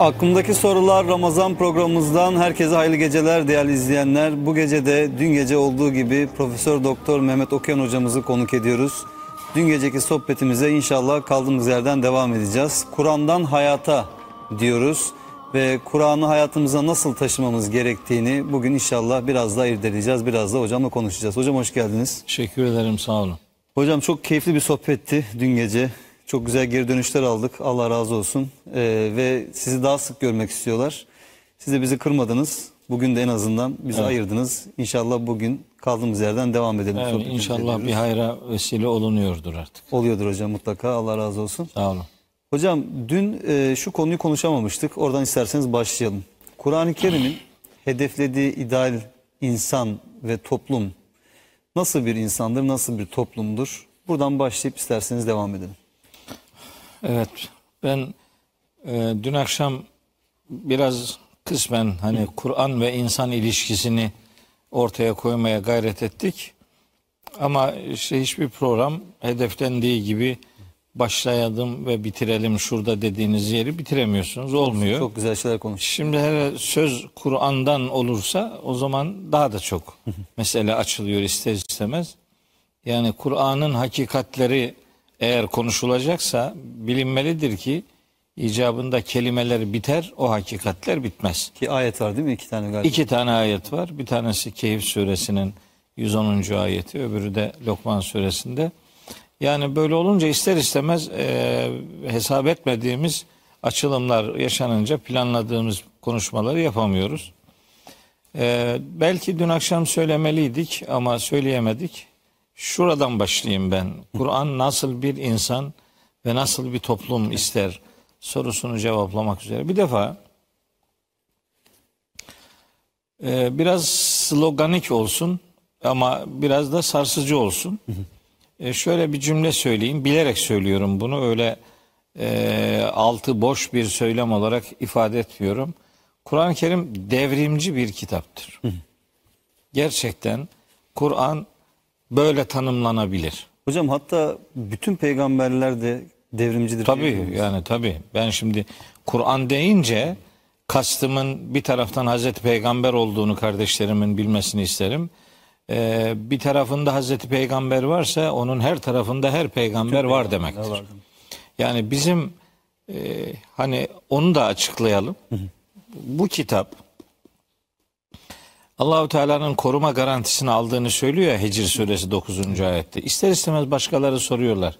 Aklımdaki sorular Ramazan programımızdan herkese hayırlı geceler değerli izleyenler. Bu gece de dün gece olduğu gibi Profesör Doktor Mehmet Okuyan hocamızı konuk ediyoruz. Dün geceki sohbetimize inşallah kaldığımız yerden devam edeceğiz. Kur'an'dan hayata diyoruz ve Kur'an'ı hayatımıza nasıl taşımamız gerektiğini bugün inşallah biraz daha irdeleyeceğiz. Biraz da hocamla konuşacağız. Hocam hoş geldiniz. Teşekkür ederim sağ olun. Hocam çok keyifli bir sohbetti dün gece. Çok güzel geri dönüşler aldık. Allah razı olsun. Ee, ve sizi daha sık görmek istiyorlar. Siz de bizi kırmadınız. Bugün de en azından bizi ayırdınız. İnşallah bugün kaldığımız yerden devam edelim. Evet, inşallah bir hayra vesile olunuyordur artık. Oluyordur hocam mutlaka. Allah razı olsun. Sağ olun. Hocam dün e, şu konuyu konuşamamıştık. Oradan isterseniz başlayalım. Kur'an-ı Kerim'in hedeflediği ideal insan ve toplum nasıl bir insandır, nasıl bir toplumdur? Buradan başlayıp isterseniz devam edelim. Evet ben e, dün akşam biraz kısmen hani Kur'an ve insan ilişkisini ortaya koymaya gayret ettik. Ama işte hiçbir program hedeflendiği gibi başlayalım ve bitirelim şurada dediğiniz yeri bitiremiyorsunuz. Olmuyor. Çok güzel şeyler konuştuk. Şimdi hele söz Kur'an'dan olursa o zaman daha da çok mesele açılıyor ister istemez. Yani Kur'an'ın hakikatleri eğer konuşulacaksa bilinmelidir ki icabında kelimeler biter, o hakikatler bitmez. Ki ayet var değil mi? İki tane galiba. İki tane ayet var. Bir tanesi Kehf suresinin 110. ayeti, öbürü de Lokman suresinde. Yani böyle olunca ister istemez e, hesap etmediğimiz açılımlar yaşanınca planladığımız konuşmaları yapamıyoruz. E, belki dün akşam söylemeliydik ama söyleyemedik. Şuradan başlayayım ben. Kur'an nasıl bir insan ve nasıl bir toplum ister sorusunu cevaplamak üzere. Bir defa e, biraz sloganik olsun ama biraz da sarsıcı olsun. E, şöyle bir cümle söyleyeyim. Bilerek söylüyorum bunu. Öyle e, altı boş bir söylem olarak ifade etmiyorum. Kur'an-ı Kerim devrimci bir kitaptır. Gerçekten Kur'an böyle tanımlanabilir. Hocam hatta bütün peygamberler de devrimcidir. Tabii yani tabii. Ben şimdi Kur'an deyince kastımın bir taraftan Hazreti Peygamber olduğunu kardeşlerimin bilmesini isterim. Ee, bir tarafında Hazreti Peygamber varsa onun her tarafında her peygamber var demektir. var. Yani bizim e, hani onu da açıklayalım. Bu kitap Allahu Teala'nın koruma garantisini aldığını söylüyor ya Hicr suresi 9. ayette. İster istemez başkaları soruyorlar.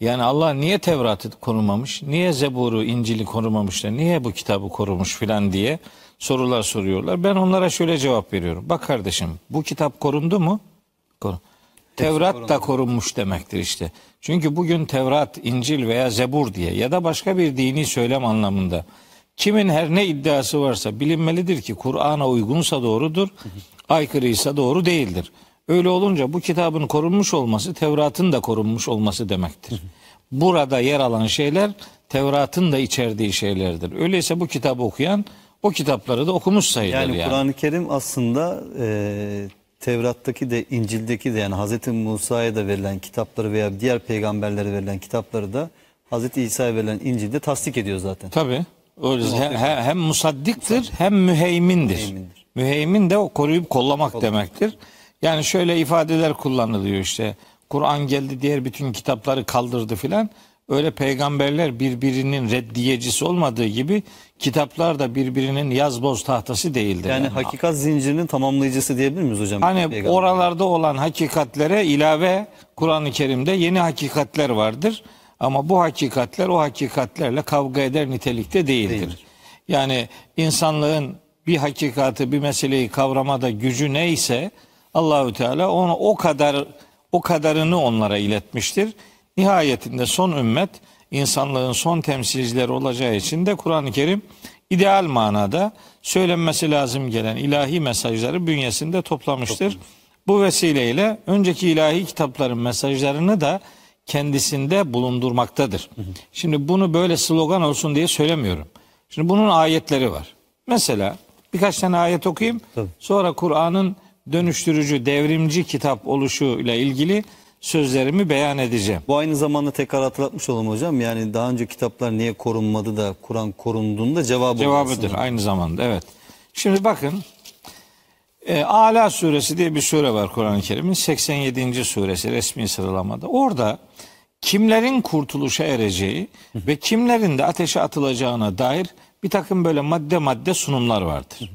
Yani Allah niye Tevrat'ı korumamış? Niye Zebur'u, İncil'i korumamışlar? Niye bu kitabı korumuş filan diye sorular soruyorlar. Ben onlara şöyle cevap veriyorum. Bak kardeşim bu kitap korundu mu? Koru. Tevrat da korunmuş demektir işte. Çünkü bugün Tevrat, İncil veya Zebur diye ya da başka bir dini söylem anlamında kimin her ne iddiası varsa bilinmelidir ki Kur'an'a uygunsa doğrudur, aykırıysa doğru değildir. Öyle olunca bu kitabın korunmuş olması Tevrat'ın da korunmuş olması demektir. Burada yer alan şeyler Tevrat'ın da içerdiği şeylerdir. Öyleyse bu kitabı okuyan o kitapları da okumuş sayılır Yani, yani. Kur'an-ı Kerim aslında e, Tevrat'taki de İncil'deki de yani Hazreti Musa'ya da verilen kitapları veya diğer peygamberlere verilen kitapları da Hazreti İsa'ya verilen İncil'de tasdik ediyor zaten. Tabii. Öyle hem, hem, hem musaddiktir hem müheymindir. Müheymindir. Müheymin de o koruyup kollamak demektir. Yani şöyle ifadeler kullanılıyor işte. Kur'an geldi diğer bütün kitapları kaldırdı filan. Öyle peygamberler birbirinin reddiyecisi olmadığı gibi kitaplar da birbirinin yaz boz tahtası değildir. Yani Yani, hakikat zincirinin tamamlayıcısı diyebilir miyiz hocam? Hani Peygamber. oralarda olan hakikatlere ilave Kur'an-ı Kerim'de yeni hakikatler vardır. Ama bu hakikatler o hakikatlerle kavga eder nitelikte değildir. Değildir. Yani insanlığın bir hakikatı, bir meseleyi kavramada gücü neyse Allahü Teala onu o kadar o kadarını onlara iletmiştir. Nihayetinde son ümmet insanlığın son temsilcileri olacağı için de Kur'an-ı Kerim ideal manada söylenmesi lazım gelen ilahi mesajları bünyesinde toplamıştır. Bu vesileyle önceki ilahi kitapların mesajlarını da kendisinde bulundurmaktadır. Şimdi bunu böyle slogan olsun diye söylemiyorum. Şimdi bunun ayetleri var. Mesela birkaç tane ayet okuyayım. Tabii. Sonra Kur'an'ın dönüştürücü, devrimci kitap oluşuyla ilgili sözlerimi beyan edeceğim. Bu aynı zamanda tekrar hatırlatmış olalım hocam. Yani daha önce kitaplar niye korunmadı da Kur'an korunduğunda cevabı Cevabıdır aslında. aynı zamanda evet. Şimdi bakın e, Ala suresi diye bir sure var Kur'an-ı Kerim'in 87. suresi resmi sıralamada. Orada kimlerin kurtuluşa ereceği ve kimlerin de ateşe atılacağına dair bir takım böyle madde madde sunumlar vardır.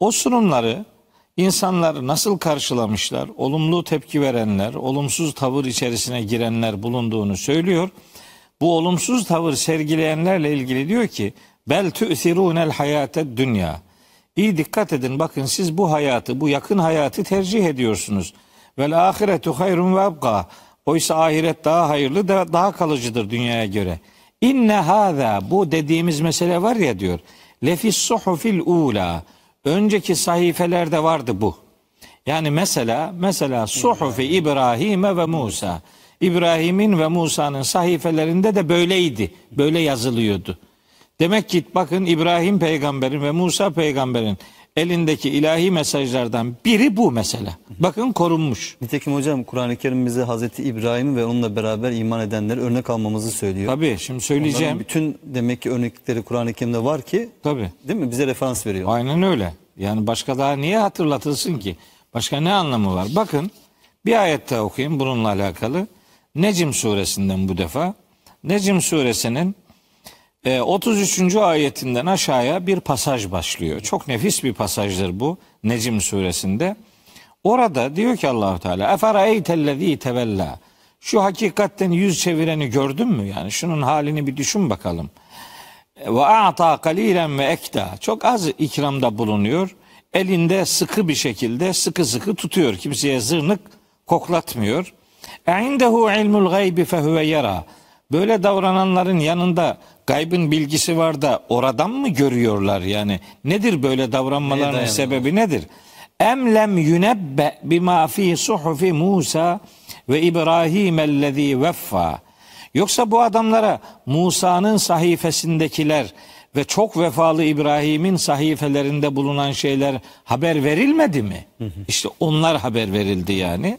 O sunumları insanlar nasıl karşılamışlar, olumlu tepki verenler, olumsuz tavır içerisine girenler bulunduğunu söylüyor. Bu olumsuz tavır sergileyenlerle ilgili diyor ki bel tu'thirunel hayate dünya. İyi dikkat edin bakın siz bu hayatı, bu yakın hayatı tercih ediyorsunuz. Vel ahiretu hayrun ve abqa. Oysa ahiret daha hayırlı, da- daha kalıcıdır dünyaya göre. İnne hâzâ bu dediğimiz mesele var ya diyor. Lefis suhufil ula. Önceki sahifelerde vardı bu. Yani mesela mesela Suhufi İbrahim'e ve Musa. İbrahim'in ve Musa'nın sahifelerinde de böyleydi. Böyle yazılıyordu. Demek ki bakın İbrahim peygamberin ve Musa peygamberin elindeki ilahi mesajlardan biri bu mesela. Bakın korunmuş. Nitekim hocam Kur'an-ı Kerim bize Hazreti İbrahim ve onunla beraber iman edenleri örnek almamızı söylüyor. Tabii şimdi söyleyeceğim. Onların bütün demek ki örnekleri Kur'an-ı Kerim'de var ki Tabii. değil mi? Bize referans veriyor. Aynen öyle. Yani başka daha niye hatırlatılsın ki? Başka ne anlamı var? Bakın bir ayet daha okuyayım bununla alakalı. Necim suresinden bu defa. Necim suresinin e, 33. ayetinden aşağıya bir pasaj başlıyor. Çok nefis bir pasajdır bu Necim suresinde. Orada diyor ki Allahu Teala "Eferaytellezî tevella." Şu hakikatten yüz çevireni gördün mü? Yani şunun halini bir düşün bakalım. Ve a'ta kalilen ve ekta. Çok az ikramda bulunuyor. Elinde sıkı bir şekilde sıkı sıkı tutuyor. Kimseye zırnık koklatmıyor. E'indehu ilmul gaybi fehuve yara. Böyle davrananların yanında gaybın bilgisi var da oradan mı görüyorlar yani? Nedir böyle davranmalarının sebebi nedir? Em lem yunebbe bima fi suhufi Musa ve İbrahim ellezî veffa. Yoksa bu adamlara Musa'nın sahifesindekiler ve çok vefalı İbrahim'in sahifelerinde bulunan şeyler haber verilmedi mi? İşte onlar haber verildi yani.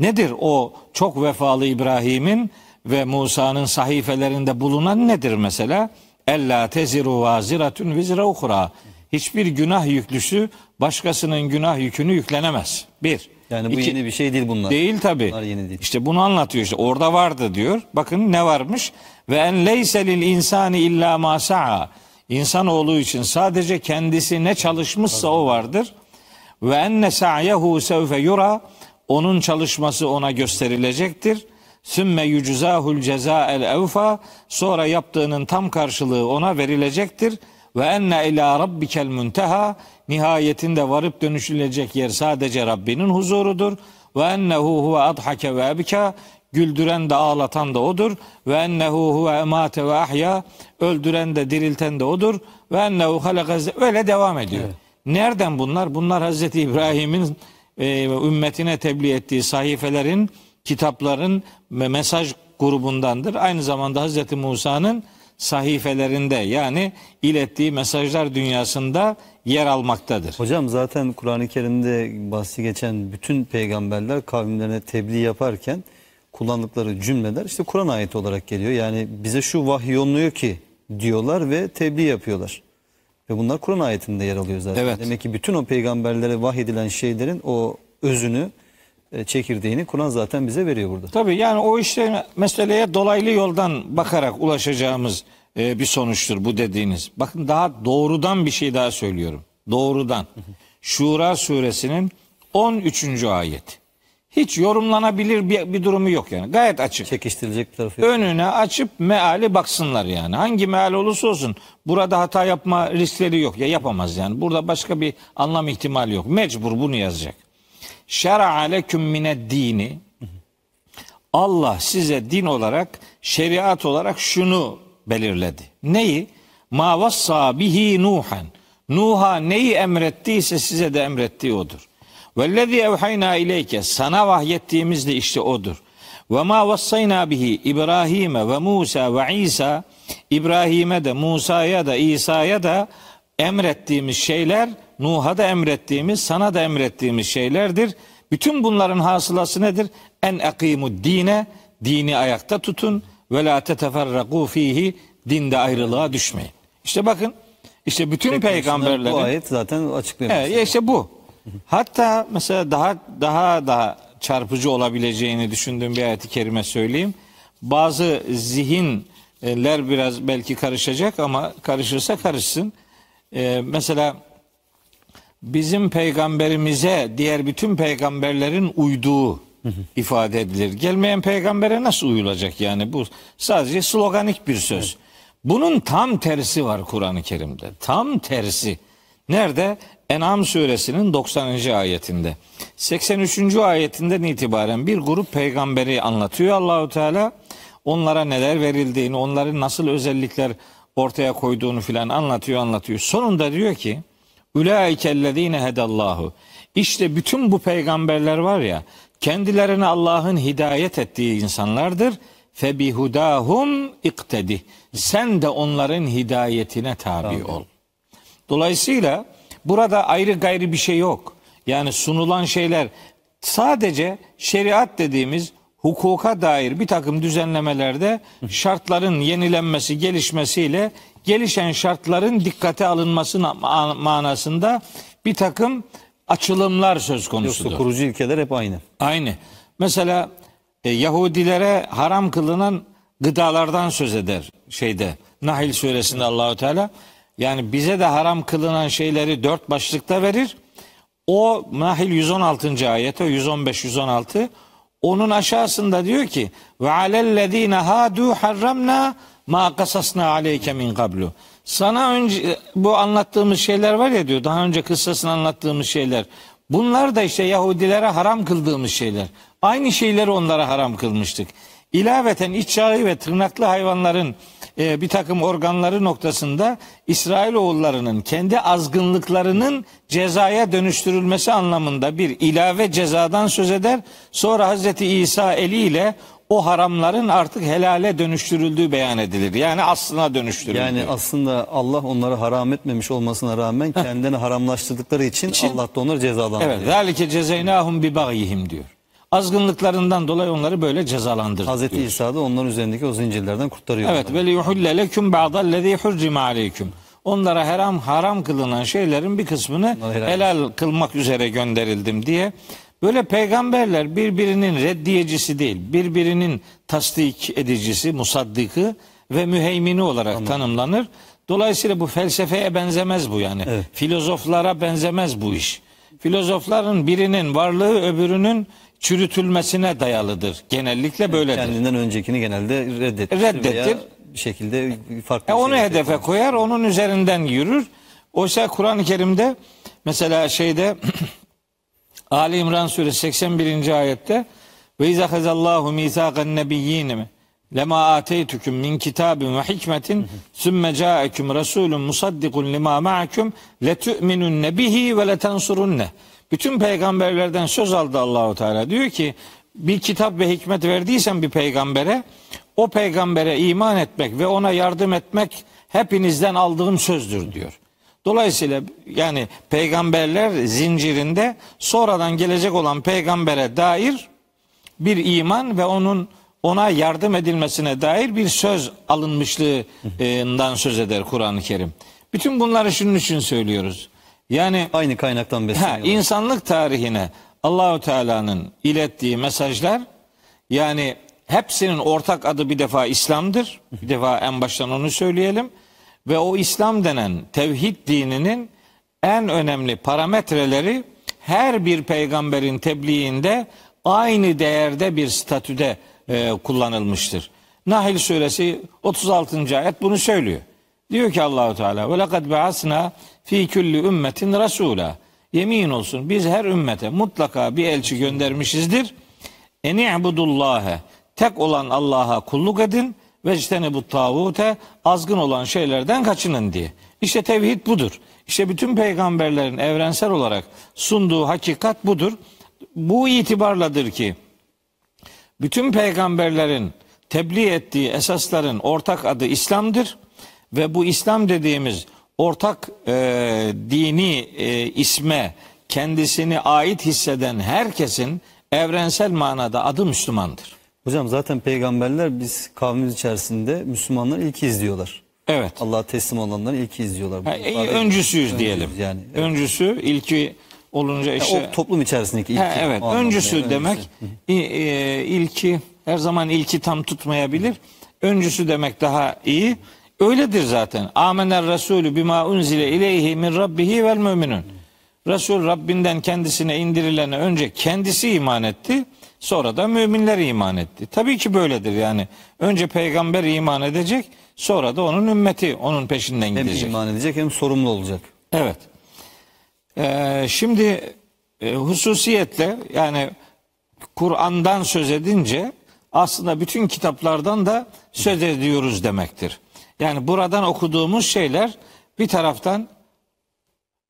Nedir o çok vefalı İbrahim'in ve Musa'nın sahifelerinde bulunan nedir mesela? Ella teziru vaziratun vizra uhra. Hiçbir günah yüklüsü başkasının günah yükünü yüklenemez. Bir. Yani bu İki- yeni bir şey değil bunlar. Değil tabi. Bunlar yeni değil. İşte bunu anlatıyor işte. Orada vardı diyor. Bakın ne varmış? Ve en leyse lil insani illa ma sa'a. İnsanoğlu için sadece kendisi ne çalışmışsa o vardır. Ve enne sa'yehu sevfe yura. Onun çalışması ona gösterilecektir. Sümme yuczahul cezael evfa. Sonra yaptığının tam karşılığı ona verilecektir. Ve enne ila rabbikel munteha. Nihayetinde varıp dönüşülecek yer sadece Rabbinin huzurudur. Ve ennehu huve adhake ve ebka. Güldüren de ağlatan da odur. Ve ennehu huve emate ve ahya. Öldüren de dirilten de odur. Ve ennehu halaka öyle devam ediyor. Nereden bunlar? Bunlar Hazreti İbrahim'in e, ümmetine tebliğ ettiği sayfelerin, kitapların mesaj grubundandır. Aynı zamanda Hazreti Musa'nın sahifelerinde yani ilettiği mesajlar dünyasında yer almaktadır. Hocam zaten Kur'an-ı Kerim'de bahsi geçen bütün peygamberler kavimlerine tebliğ yaparken kullandıkları cümleler işte Kur'an ayeti olarak geliyor. Yani bize şu vahiy yolluyor ki diyorlar ve tebliğ yapıyorlar. Ve bunlar Kur'an ayetinde yer alıyor zaten. Evet. Demek ki bütün o peygamberlere vahyedilen şeylerin o özünü, çekirdeğini Kur'an zaten bize veriyor burada. Tabii yani o işte meseleye dolaylı yoldan bakarak ulaşacağımız e, bir sonuçtur bu dediğiniz. Bakın daha doğrudan bir şey daha söylüyorum. Doğrudan. Şura suresinin 13. ayet. Hiç yorumlanabilir bir, bir durumu yok yani. Gayet açık. Çekiştirilecek tarafı yok. Önüne açıp meali baksınlar yani. Hangi meal olursa olsun burada hata yapma riskleri yok. Ya yapamaz yani. Burada başka bir anlam ihtimali yok. Mecbur bunu yazacak. Şer'a leküm mined dini Allah size din olarak, şeriat olarak şunu belirledi. Neyi? Ma vassa bihi Nuhan. Nuh'a neyi emrettiyse size de emrettiği odur. Vellezî evhayna ileyke sana vahyettiğimiz de işte odur. Ve ma vassayna bihi İbrahim'e ve Musa ve İsa İbrahim'e de Musa'ya da İsa'ya da emrettiğimiz şeyler Nuh'a da emrettiğimiz sana da emrettiğimiz şeylerdir. Bütün bunların hasılası nedir? En akimu dine, dini ayakta tutun ve la teteferraku fihi, dinde ayrılığa düşmeyin. İşte bakın, işte bütün peygamberlerin Bu ayet zaten açıklıyor. Evet, işte bu. Hatta mesela daha daha daha çarpıcı olabileceğini düşündüğüm bir ayet-i kerime söyleyeyim. Bazı zihinler biraz belki karışacak ama karışırsa karışsın. Ee, mesela bizim peygamberimize diğer bütün peygamberlerin uyduğu ifade edilir. Gelmeyen peygambere nasıl uyulacak yani bu sadece sloganik bir söz. Bunun tam tersi var Kur'an-ı Kerim'de. Tam tersi. Nerede? En'am suresinin 90. ayetinde. 83. ayetinden itibaren bir grup peygamberi anlatıyor Allahu Teala. Onlara neler verildiğini, onların nasıl özellikler ortaya koyduğunu filan anlatıyor, anlatıyor. Sonunda diyor ki: "Ulaikellezine hedallahu." İşte bütün bu peygamberler var ya, kendilerine Allah'ın hidayet ettiği insanlardır. Febihudahum iktedi. Sen de onların hidayetine tabi ol. Dolayısıyla burada ayrı gayrı bir şey yok. Yani sunulan şeyler sadece şeriat dediğimiz hukuka dair bir takım düzenlemelerde şartların yenilenmesi, gelişmesiyle gelişen şartların dikkate alınması ma- manasında bir takım açılımlar söz konusudur. Yoksa kurucu ilkeler hep aynı. Aynı. Mesela e, Yahudilere haram kılınan gıdalardan söz eder şeyde. Nahil suresinde Allahu Teala yani bize de haram kılınan şeyleri dört başlıkta verir. O Nahil 116. ayet o 115 116 onun aşağısında diyor ki ve alellezine hadu harramna ma kasasna aleyke min qablu. Sana önce bu anlattığımız şeyler var ya diyor daha önce kıssasını anlattığımız şeyler. Bunlar da işte Yahudilere haram kıldığımız şeyler. Aynı şeyleri onlara haram kılmıştık. İlaveten iç yağı ve tırnaklı hayvanların e, bir takım organları noktasında İsrailoğullarının kendi azgınlıklarının cezaya dönüştürülmesi anlamında bir ilave cezadan söz eder. Sonra Hazreti İsa eliyle o haramların artık helale dönüştürüldüğü beyan edilir. Yani aslına dönüştürüldüğü. Yani aslında Allah onları haram etmemiş olmasına rağmen kendini haramlaştırdıkları için, İçin- Allah da onları cezalandırıyor. Evet. Zalike cezeynahum bi bagihim diyor. Azgınlıklarından dolayı onları böyle cezalandırdık Hazreti diyor. İsa da onların üzerindeki o zincirlerden kurtarıyor. Evet ve liyuhulle leküm ba'dallezî hurrime aleyküm. Onlara haram haram kılınan şeylerin bir kısmını helal helal, kılmak üzere gönderildim diye. Böyle peygamberler birbirinin reddiyecisi değil, birbirinin tasdik edicisi, musaddıkı ve müheymini olarak tanımlanır. Dolayısıyla bu felsefeye benzemez bu yani. Evet. Filozoflara benzemez bu iş. Filozofların birinin varlığı öbürünün çürütülmesine dayalıdır. Genellikle böyledir. Kendinden öncekini genelde. Reddettir. Veya bir şekilde farklı E onu şey hedefe koyar, onun üzerinden yürür. Oysa Kur'an-ı Kerim'de mesela şeyde Ali İmran suresi 81. ayette ve izâ hazallahu mîsâkan nebiyyîne mi? Lema ateytukum min kitabin ve hikmetin sümme câekum rasûlun musaddikun lima ma'akum letu'minunne bihi ve letensurunne. Bütün peygamberlerden söz aldı Allahu Teala. Diyor ki bir kitap ve hikmet verdiysen bir peygambere o peygambere iman etmek ve ona yardım etmek hepinizden aldığım sözdür diyor. Dolayısıyla yani peygamberler zincirinde sonradan gelecek olan peygambere dair bir iman ve onun ona yardım edilmesine dair bir söz alınmışlığından söz eder Kur'an-ı Kerim. Bütün bunları şunun için söylüyoruz. Yani Aynı kaynaktan besleniyor. insanlık tarihine Allahu Teala'nın ilettiği mesajlar yani hepsinin ortak adı bir defa İslam'dır. Bir defa en baştan onu söyleyelim. Ve o İslam denen tevhid dininin en önemli parametreleri her bir peygamberin tebliğinde aynı değerde bir statüde e, kullanılmıştır. Nahil suresi 36. ayet bunu söylüyor. Diyor ki Allahu Teala ve lekad ba'asna fi kulli ümmetin rasula. Yemin olsun biz her ümmete mutlaka bir elçi göndermişizdir. Eni'budullâhe tek olan Allah'a kulluk edin ve işte bu tağute azgın olan şeylerden kaçının diye. İşte tevhid budur. İşte bütün peygamberlerin evrensel olarak sunduğu hakikat budur. Bu itibarladır ki bütün peygamberlerin tebliğ ettiği esasların ortak adı İslam'dır ve bu İslam dediğimiz ortak e, dini e, isme kendisini ait hisseden herkesin evrensel manada adı Müslümandır. Hocam zaten peygamberler biz kavmimiz içerisinde Müslümanlar ilki izliyorlar. Evet. Allah'a teslim olanların ilki izliyorlar. Ha, e, sadece- öncüsüyüz öncüyüz diyelim. Yani. Evet. Öncüsü ilki olunca işte o toplum içerisindeki ilki. Ha, evet öncüsü yani demek e, ilki her zaman ilki tam tutmayabilir. Öncüsü demek daha iyi. Öyledir zaten. Amener Resulü bima unzile ileyhi min rabbihi vel müminun. Resul Rabbinden kendisine indirilene önce kendisi iman etti. Sonra da müminler iman etti. Tabii ki böyledir yani. Önce peygamber iman edecek. Sonra da onun ümmeti onun peşinden Hem gidecek. iman edecek hem sorumlu olacak. Evet. Ee, şimdi e, hususiyetle yani Kur'an'dan söz edince aslında bütün kitaplardan da söz ediyoruz demektir. Yani buradan okuduğumuz şeyler bir taraftan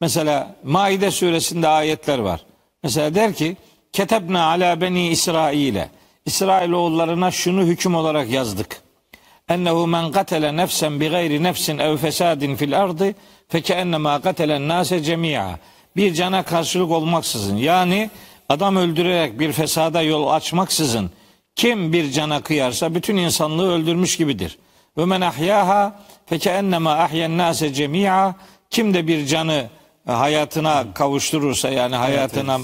mesela Maide suresinde ayetler var. Mesela der ki Ketebna ala beni İsrail'e İsrailoğullarına şunu hüküm olarak yazdık ennehu men katele nefsen bi gayri nefsin ev fesadin fil ardı fekennema katelen nase cemia. Bir cana karşılık olmaksızın yani adam öldürerek bir fesada yol açmaksızın kim bir cana kıyarsa bütün insanlığı öldürmüş gibidir. Ve men ahyaha fekennema ahyen nase cemia. Kim de bir canı hayatına kavuşturursa yani hayatına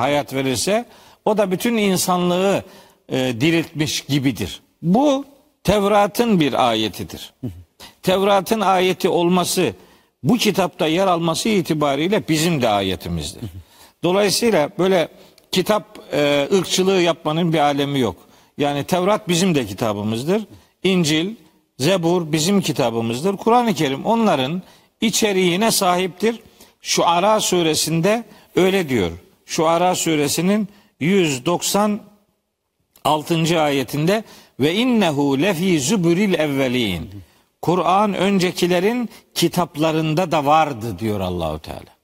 hayat verirse o da bütün insanlığı e, diriltmiş gibidir. Bu Tevrat'ın bir ayetidir. Tevrat'ın ayeti olması bu kitapta yer alması itibariyle bizim de ayetimizdir. Dolayısıyla böyle kitap e, ırkçılığı yapmanın bir alemi yok. Yani Tevrat bizim de kitabımızdır. İncil, Zebur bizim kitabımızdır. Kur'an-ı Kerim onların içeriğine sahiptir. Şu Ara suresinde öyle diyor. Şu Ara suresinin 190 6. ayetinde ve innehu lefi zübüril evvelin. Kur'an öncekilerin kitaplarında da vardı diyor Allahu Teala.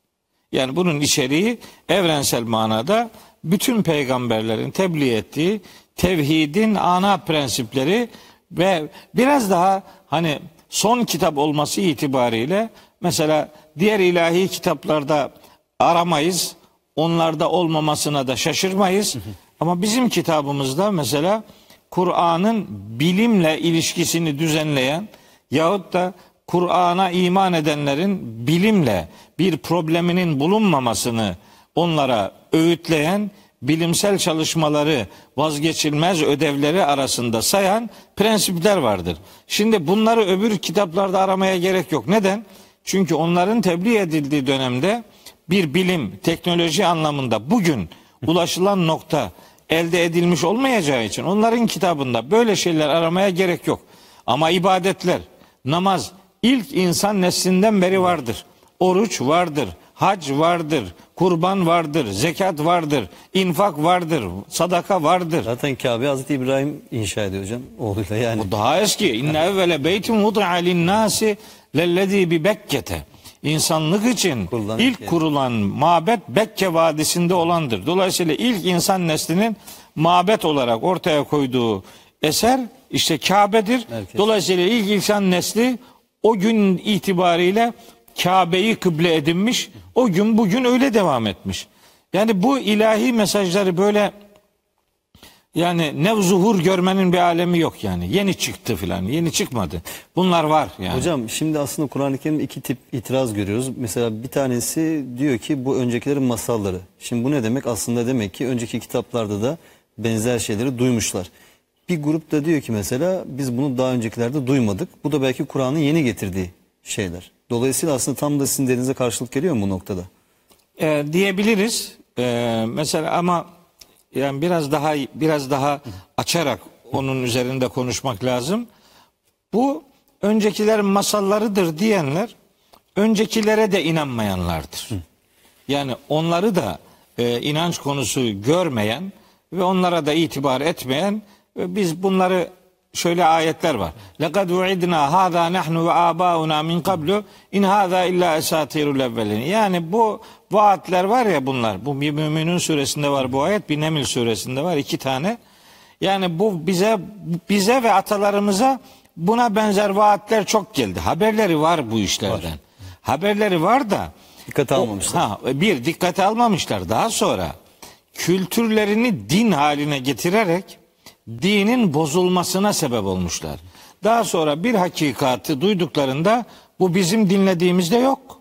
Yani bunun içeriği evrensel manada bütün peygamberlerin tebliğ ettiği tevhidin ana prensipleri ve biraz daha hani son kitap olması itibariyle mesela diğer ilahi kitaplarda aramayız. Onlarda olmamasına da şaşırmayız. Ama bizim kitabımızda mesela Kur'an'ın bilimle ilişkisini düzenleyen yahut da Kur'an'a iman edenlerin bilimle bir probleminin bulunmamasını onlara öğütleyen bilimsel çalışmaları vazgeçilmez ödevleri arasında sayan prensipler vardır. Şimdi bunları öbür kitaplarda aramaya gerek yok. Neden? Çünkü onların tebliğ edildiği dönemde bir bilim, teknoloji anlamında bugün ulaşılan nokta elde edilmiş olmayacağı için onların kitabında böyle şeyler aramaya gerek yok. Ama ibadetler, namaz ilk insan neslinden beri vardır. Oruç vardır, hac vardır, kurban vardır, zekat vardır, infak vardır, sadaka vardır. Zaten Kabe Hazreti İbrahim inşa ediyor hocam oğluyla yani. Bu daha eski. İnne evvele beytin vudi'a linnâsi lellezî bi Bekke'te. İnsanlık için Kurulan ilk yer. kurulan mabet Bekke Vadisi'nde olandır. Dolayısıyla ilk insan neslinin mabet olarak ortaya koyduğu eser işte Kabe'dir. Merkez. Dolayısıyla ilk insan nesli o gün itibariyle Kabe'yi kıble edinmiş. O gün bugün öyle devam etmiş. Yani bu ilahi mesajları böyle yani ne zuhur görmenin bir alemi yok yani. Yeni çıktı filan. Yeni çıkmadı. Bunlar var yani. Hocam şimdi aslında Kur'an-ı Kerim'de iki tip itiraz görüyoruz. Mesela bir tanesi diyor ki bu öncekilerin masalları. Şimdi bu ne demek? Aslında demek ki önceki kitaplarda da benzer şeyleri duymuşlar. Bir grup da diyor ki mesela biz bunu daha öncekilerde duymadık. Bu da belki Kur'an'ın yeni getirdiği şeyler. Dolayısıyla aslında tam da sizin dediğinize karşılık geliyor mu bu noktada? Ee, diyebiliriz. Ee, mesela ama yani biraz daha biraz daha açarak onun üzerinde konuşmak lazım. Bu öncekilerin masallarıdır diyenler öncekilere de inanmayanlardır. Yani onları da e, inanç konusu görmeyen ve onlara da itibar etmeyen ve biz bunları şöyle ayetler var. Lekad uidna hada nahnu ve abauna min qablu in hada illa esatirul evvelin. Yani bu vaatler var ya bunlar. Bu bir Müminun suresinde var bu ayet, bir Neml suresinde var iki tane. Yani bu bize bize ve atalarımıza buna benzer vaatler çok geldi. Haberleri var bu işlerden. Haberleri var da Dikkate O- almamışlar. Ha, bir dikkate almamışlar. Daha sonra kültürlerini din haline getirerek dinin bozulmasına sebep olmuşlar. Daha sonra bir hakikati duyduklarında bu bizim dinlediğimizde yok.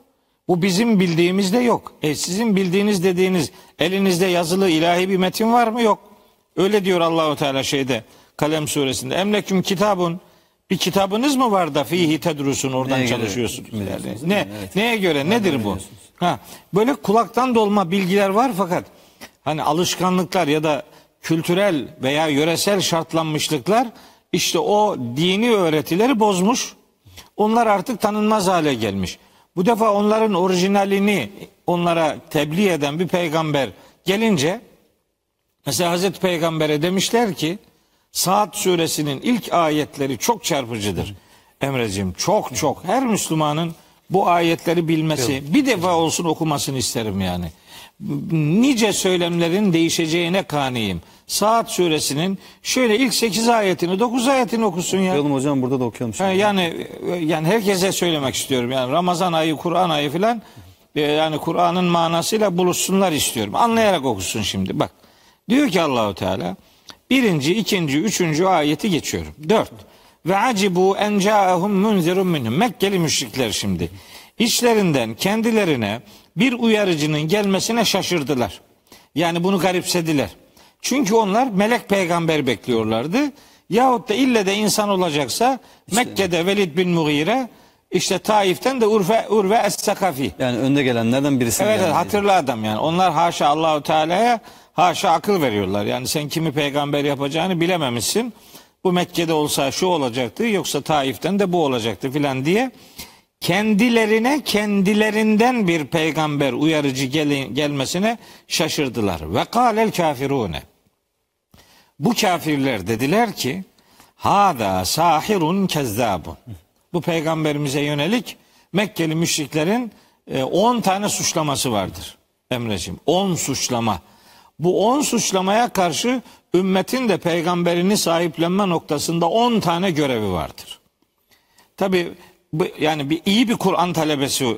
Bu bizim bildiğimizde yok. E sizin bildiğiniz dediğiniz elinizde yazılı ilahi bir metin var mı? Yok. Öyle diyor Allahu Teala şeyde Kalem suresinde. Emleküm kitabun bir kitabınız mı var da fihi tedrusun oradan Neye göre çalışıyorsunuz. hüküm Yani ne? Evet. neye göre nedir bu? Ha böyle kulaktan dolma bilgiler var fakat hani alışkanlıklar ya da kültürel veya yöresel şartlanmışlıklar işte o dini öğretileri bozmuş. Onlar artık tanınmaz hale gelmiş. Bu defa onların orijinalini onlara tebliğ eden bir peygamber gelince mesela Hazreti Peygamber'e demişler ki Saat suresinin ilk ayetleri çok çarpıcıdır. Emreciğim çok çok her Müslümanın bu ayetleri bilmesi bir defa olsun okumasını isterim yani. Nice söylemlerin değişeceğine kaniyim. Saat suresinin şöyle ilk 8 ayetini 9 ayetini okusun ya. Okuyalım hocam burada da okuyalım. Şimdi. yani yani herkese söylemek istiyorum. Yani Ramazan ayı, Kur'an ayı filan e, yani Kur'an'ın manasıyla buluşsunlar istiyorum. Anlayarak okusun şimdi. Bak. Diyor ki Allahu Teala birinci, ikinci, üçüncü ayeti geçiyorum. Dört. Ve acibu en ca'ahum munzirun minhum. Mekkeli müşrikler şimdi. İçlerinden kendilerine bir uyarıcının gelmesine şaşırdılar. Yani bunu garipsediler. Çünkü onlar melek peygamber bekliyorlardı. Yahut da ille de insan olacaksa Mekke'de Velid bin Mughire işte Taif'ten de Urve, Urve Es-Sakafi. Yani önde gelenlerden birisi. Evet, evet yani. hatırlı adam yani. Onlar haşa Allahu Teala'ya haşa akıl veriyorlar. Yani sen kimi peygamber yapacağını bilememişsin. Bu Mekke'de olsa şu olacaktı yoksa Taif'ten de bu olacaktı filan diye kendilerine kendilerinden bir peygamber uyarıcı gel- gelmesine şaşırdılar. Ve kâlel kafirune. Bu kafirler dediler ki Hada sahirun kezzabun. Bu peygamberimize yönelik Mekkeli müşriklerin 10 tane suçlaması vardır. Emreciğim 10 suçlama. Bu 10 suçlamaya karşı ümmetin de peygamberini sahiplenme noktasında 10 tane görevi vardır. Tabi yani bir iyi bir Kur'an talebesi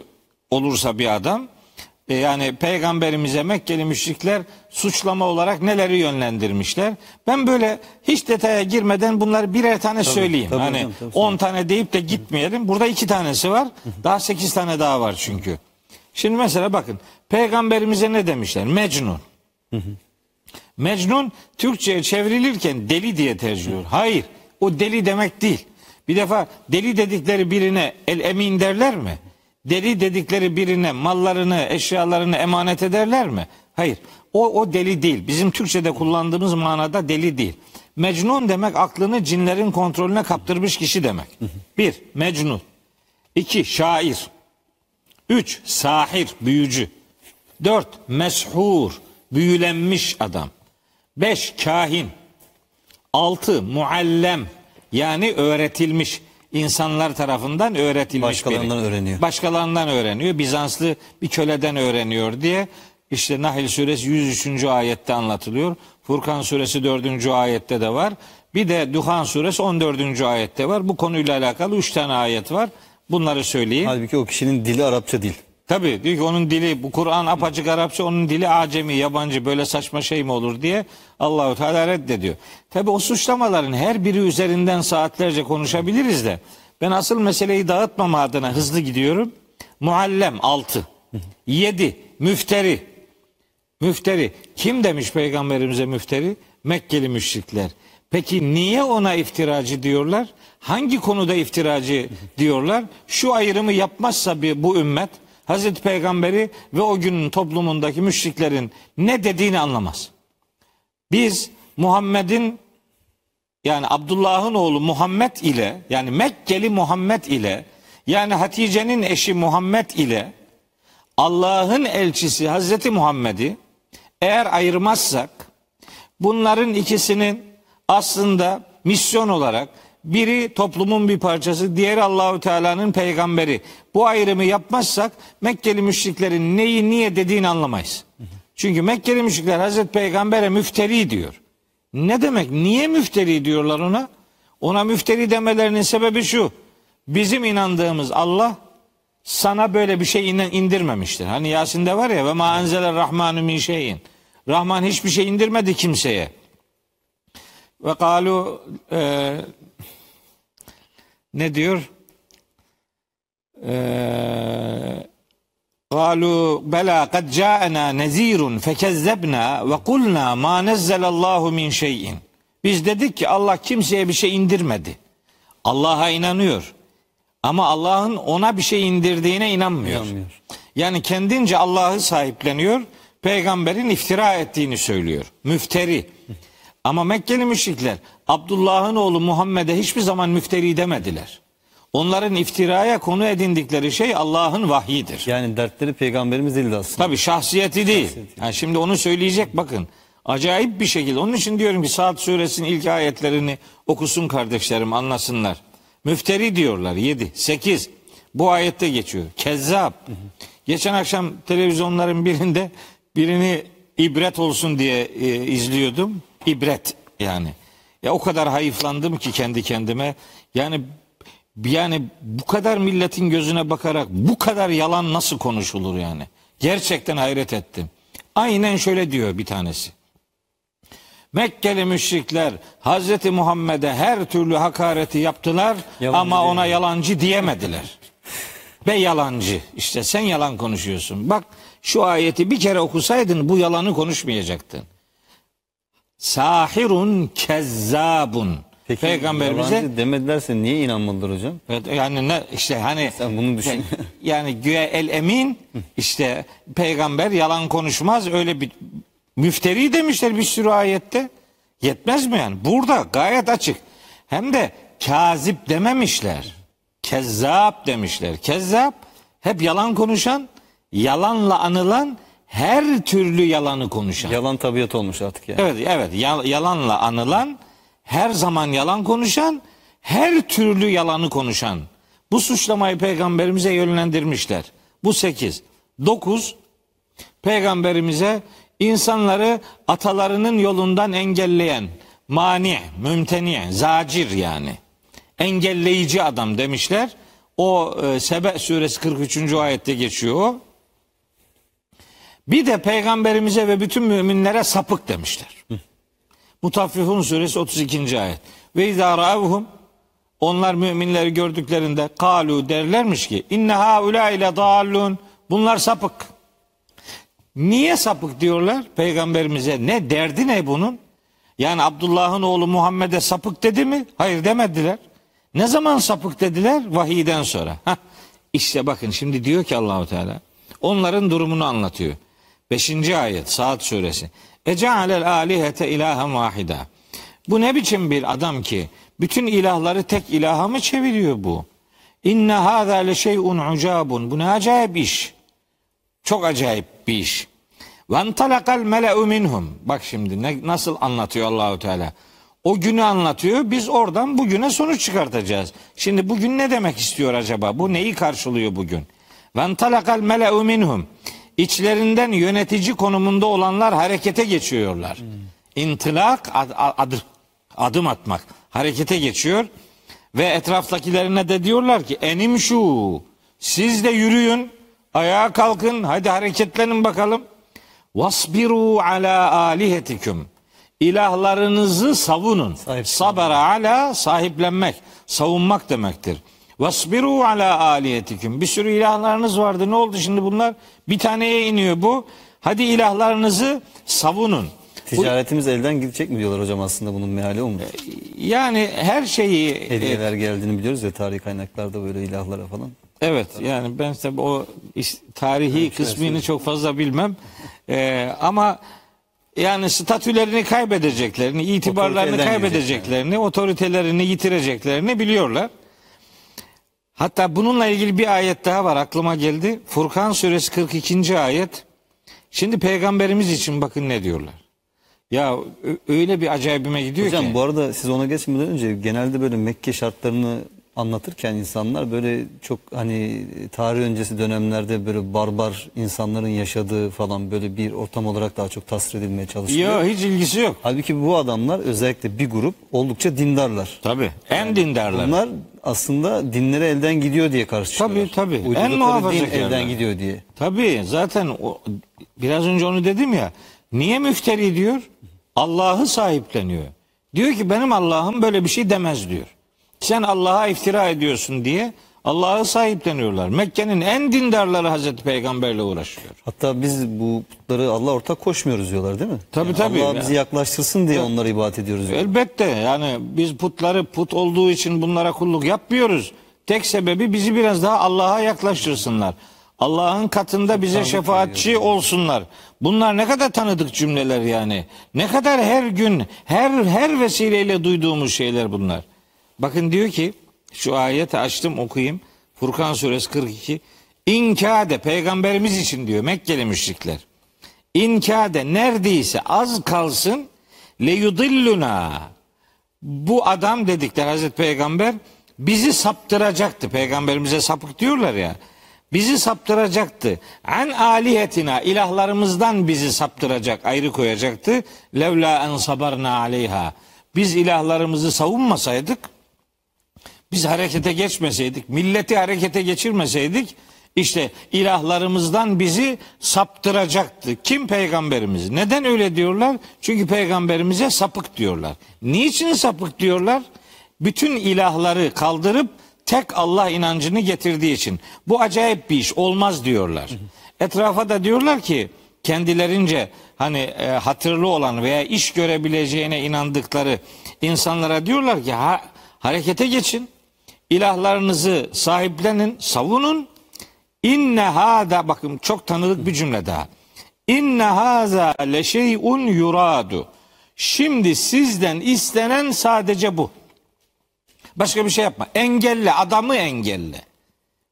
olursa bir adam e, yani peygamberimize Mekkeli müşrikler suçlama olarak neleri yönlendirmişler. Ben böyle hiç detaya girmeden bunları birer tane söyleyeyim. tabii hani hocam, tabii. 10 tane deyip de gitmeyelim. Burada iki tanesi var. Daha 8 tane daha var çünkü. Şimdi mesela bakın peygamberimize ne demişler? Mecnun. Mecnun Türkçe'ye çevrilirken deli diye tercih. Hayır o deli demek değil. Bir defa deli dedikleri birine el emin derler mi? Deli dedikleri birine mallarını, eşyalarını emanet ederler mi? Hayır. O, o deli değil. Bizim Türkçe'de kullandığımız manada deli değil. Mecnun demek aklını cinlerin kontrolüne kaptırmış kişi demek. Bir, mecnun. İki, şair. Üç, sahir, büyücü. Dört, meshur, büyülenmiş adam. Beş, kahin. Altı, muallem, yani öğretilmiş. insanlar tarafından öğretilmiş Başkalarından biri. öğreniyor. Başkalarından öğreniyor. Bizanslı bir köleden öğreniyor diye işte Nahl suresi 103. ayette anlatılıyor. Furkan suresi 4. ayette de var. Bir de Duhan suresi 14. ayette var. Bu konuyla alakalı 3 tane ayet var. Bunları söyleyeyim. Halbuki o kişinin dili Arapça değil. Tabii diyor ki onun dili bu Kur'an apaçık Arapça onun dili acemi yabancı böyle saçma şey mi olur diye Allahu Teala reddediyor. Tabii o suçlamaların her biri üzerinden saatlerce konuşabiliriz de ben asıl meseleyi dağıtmama adına hızlı gidiyorum. Muallem 6. 7. Müfteri. Müfteri. Kim demiş peygamberimize müfteri? Mekkeli müşrikler. Peki niye ona iftiracı diyorlar? Hangi konuda iftiracı diyorlar? Şu ayrımı yapmazsa bir, bu ümmet Hazreti Peygamberi ve o günün toplumundaki müşriklerin ne dediğini anlamaz. Biz Muhammed'in yani Abdullah'ın oğlu Muhammed ile yani Mekkeli Muhammed ile yani Hatice'nin eşi Muhammed ile Allah'ın elçisi Hazreti Muhammed'i eğer ayırmazsak bunların ikisinin aslında misyon olarak biri toplumun bir parçası, diğeri Allahu Teala'nın peygamberi. Bu ayrımı yapmazsak Mekkeli müşriklerin neyi niye dediğini anlamayız. Çünkü Mekkeli müşrikler Hazreti Peygamber'e müfteri diyor. Ne demek? Niye müfteri diyorlar ona? Ona müfteri demelerinin sebebi şu. Bizim inandığımız Allah sana böyle bir şey in- indirmemiştir. Hani Yasin'de var ya ve ma enzeler rahmanu min şeyin. Rahman hiçbir şey indirmedi kimseye. Ve kalu e, ne diyor? Eee قالوا بلى قد جاءنا نذير فكذبنا وقلنا ما نزل الله من شيء. Biz dedik ki Allah kimseye bir şey indirmedi. Allah'a inanıyor. Ama Allah'ın ona bir şey indirdiğine inanmıyor. İnanmıyor. Yani kendince Allah'ı sahipleniyor. Peygamberin iftira ettiğini söylüyor. Müfteri. Ama Mekkeli müşrikler Abdullah'ın oğlu Muhammed'e hiçbir zaman müfteri demediler. Onların iftiraya konu edindikleri şey Allah'ın vahyidir. Yani dertleri peygamberimiz değildi aslında. Tabii şahsiyeti değil. Yani şimdi onu söyleyecek bakın. Acayip bir şekilde. Onun için diyorum ki Saat suresinin ilk ayetlerini okusun kardeşlerim anlasınlar. Müfteri diyorlar 7, 8. Bu ayette geçiyor. Kezzap. Geçen akşam televizyonların birinde birini ibret olsun diye e, izliyordum. İbret yani. Ya o kadar hayıflandım ki kendi kendime. Yani yani bu kadar milletin gözüne bakarak bu kadar yalan nasıl konuşulur yani? Gerçekten hayret ettim. Aynen şöyle diyor bir tanesi. Mekkeli müşrikler Hazreti Muhammed'e her türlü hakareti yaptılar Yalancı ama ona yalancı diyemediler. Ve yalancı. İşte sen yalan konuşuyorsun. Bak şu ayeti bir kere okusaydın bu yalanı konuşmayacaktın. Sahirun kezzabun. Peki Peygamberimize demedilerse niye inanmalıdır hocam? Evet, yani ne işte hani Sen bunu düşün. yani güya el emin işte peygamber yalan konuşmaz öyle bir müfteri demişler bir sürü ayette. Yetmez mi yani? Burada gayet açık. Hem de kazip dememişler. Kezzap demişler. Kezzap hep yalan konuşan, yalanla anılan, her türlü yalanı konuşan. Yalan tabiat olmuş artık yani. Evet evet Ya- yalanla anılan her zaman yalan konuşan her türlü yalanı konuşan bu suçlamayı peygamberimize yönlendirmişler. Bu sekiz. Dokuz peygamberimize insanları atalarının yolundan engelleyen mani, mümteni, zacir yani engelleyici adam demişler. O e, Sebe suresi 43. ayette geçiyor o. Bir de peygamberimize ve bütün müminlere sapık demişler. Mutaffifun suresi 32. ayet. Ve izâ râvhum onlar müminleri gördüklerinde kalu derlermiş ki inne haulâ ile dâllûn bunlar sapık. Niye sapık diyorlar peygamberimize? Ne derdi ne bunun? Yani Abdullah'ın oğlu Muhammed'e sapık dedi mi? Hayır demediler. Ne zaman sapık dediler? Vahiyden sonra. Hah, işte bakın şimdi diyor ki Allahu Teala onların durumunu anlatıyor. Beşinci ayet Saat suresi. Ece'alel alihete ilahen vahida. Bu ne biçim bir adam ki bütün ilahları tek ilaha mı çeviriyor bu? İnne hâzâ le şey'un ucabun. Bu ne acayip iş. Çok acayip bir iş. Ve entalakal mele'u minhum. Bak şimdi ne, nasıl anlatıyor Allahu Teala. O günü anlatıyor. Biz oradan bugüne sonuç çıkartacağız. Şimdi bugün ne demek istiyor acaba? Bu neyi karşılıyor bugün? Ve entalakal mele'u minhum. İçlerinden yönetici konumunda olanlar harekete geçiyorlar. İntilak ad- ad- adım atmak. Harekete geçiyor. Ve etraftakilerine de diyorlar ki enim şu. Siz de yürüyün. Ayağa kalkın. Hadi hareketlenin bakalım. Vasbiru ala alihetikum. İlahlarınızı savunun. Sabara ala sahiplenmek, savunmak demektir. Vasbiru ala alihetikum. Bir sürü ilahlarınız vardı. Ne oldu şimdi bunlar? Bir taneye iniyor bu. Hadi ilahlarınızı savunun. Bu- Ticaretimiz elden gidecek mi diyorlar hocam aslında bunun meali o mu? yani her şeyi e, Hediyeler geldiğini biliyoruz ya tarih kaynaklarda böyle ilahlara falan. Evet yani ben tabii o tarihi kısmını çok fazla bilmem. Ee, ama yani statülerini kaybedeceklerini, itibarlarını kaybedeceklerini, otoritelerini yitireceklerini biliyorlar. Hatta bununla ilgili bir ayet daha var aklıma geldi. Furkan suresi 42. ayet. Şimdi peygamberimiz için bakın ne diyorlar. Ya öyle bir acayibime gidiyor Hocam ki. bu arada siz ona geçmeden önce genelde böyle Mekke şartlarını anlatırken insanlar böyle çok hani tarih öncesi dönemlerde böyle barbar insanların yaşadığı falan böyle bir ortam olarak daha çok tasvir edilmeye çalışılıyor. Yok hiç ilgisi yok. Halbuki bu adamlar özellikle bir grup oldukça dindarlar. Tabii. En dindarlar. Bunlar aslında dinleri elden gidiyor diye karşı çıkıyorlar. Tabii, tabii. En Uydurdukları din muhafazakarlar. elden gidiyor diye. Tabii zaten o, biraz önce onu dedim ya. Niye müfteri diyor? Allah'ı sahipleniyor. Diyor ki benim Allah'ım böyle bir şey demez diyor. Sen Allah'a iftira ediyorsun diye Allah'ı sahipleniyorlar. Mekke'nin en dindarları Hazreti Peygamberle uğraşıyor. Hatta biz bu putları Allah ortak koşmuyoruz diyorlar değil mi? Tabii, tabii. Allah bizi yaklaştırsın diye onlara ibadet ediyoruz diyor. Elbette yani biz putları put olduğu için bunlara kulluk yapmıyoruz. Tek sebebi bizi biraz daha Allah'a yaklaştırsınlar. Allah'ın katında bize şefaatçi olsunlar. Bunlar ne kadar tanıdık cümleler yani. Ne kadar her gün her her vesileyle duyduğumuz şeyler bunlar. Bakın diyor ki şu ayeti açtım okuyayım. Furkan suresi 42. İnkade peygamberimiz için diyor Mekkeli müşrikler. İnkade neredeyse az kalsın leyudilluna bu adam dedikler Hazreti Peygamber bizi saptıracaktı. Peygamberimize sapık diyorlar ya. Bizi saptıracaktı. An alihetina ilahlarımızdan bizi saptıracak, ayrı koyacaktı. Levla en sabarna aleyha. Biz ilahlarımızı savunmasaydık, biz harekete geçmeseydik, milleti harekete geçirmeseydik, işte ilahlarımızdan bizi saptıracaktı. Kim peygamberimiz? Neden öyle diyorlar? Çünkü peygamberimize sapık diyorlar. Niçin sapık diyorlar? Bütün ilahları kaldırıp tek Allah inancını getirdiği için. Bu acayip bir iş olmaz diyorlar. Etrafa da diyorlar ki kendilerince hani e, hatırlı olan veya iş görebileceğine inandıkları insanlara diyorlar ki ha, harekete geçin. İlahlarınızı sahiplenin, savunun. İnne hada bakın çok tanıdık bir cümle daha. İnne haza le şey'un yuradu. Şimdi sizden istenen sadece bu. Başka bir şey yapma. Engelle, adamı engelle.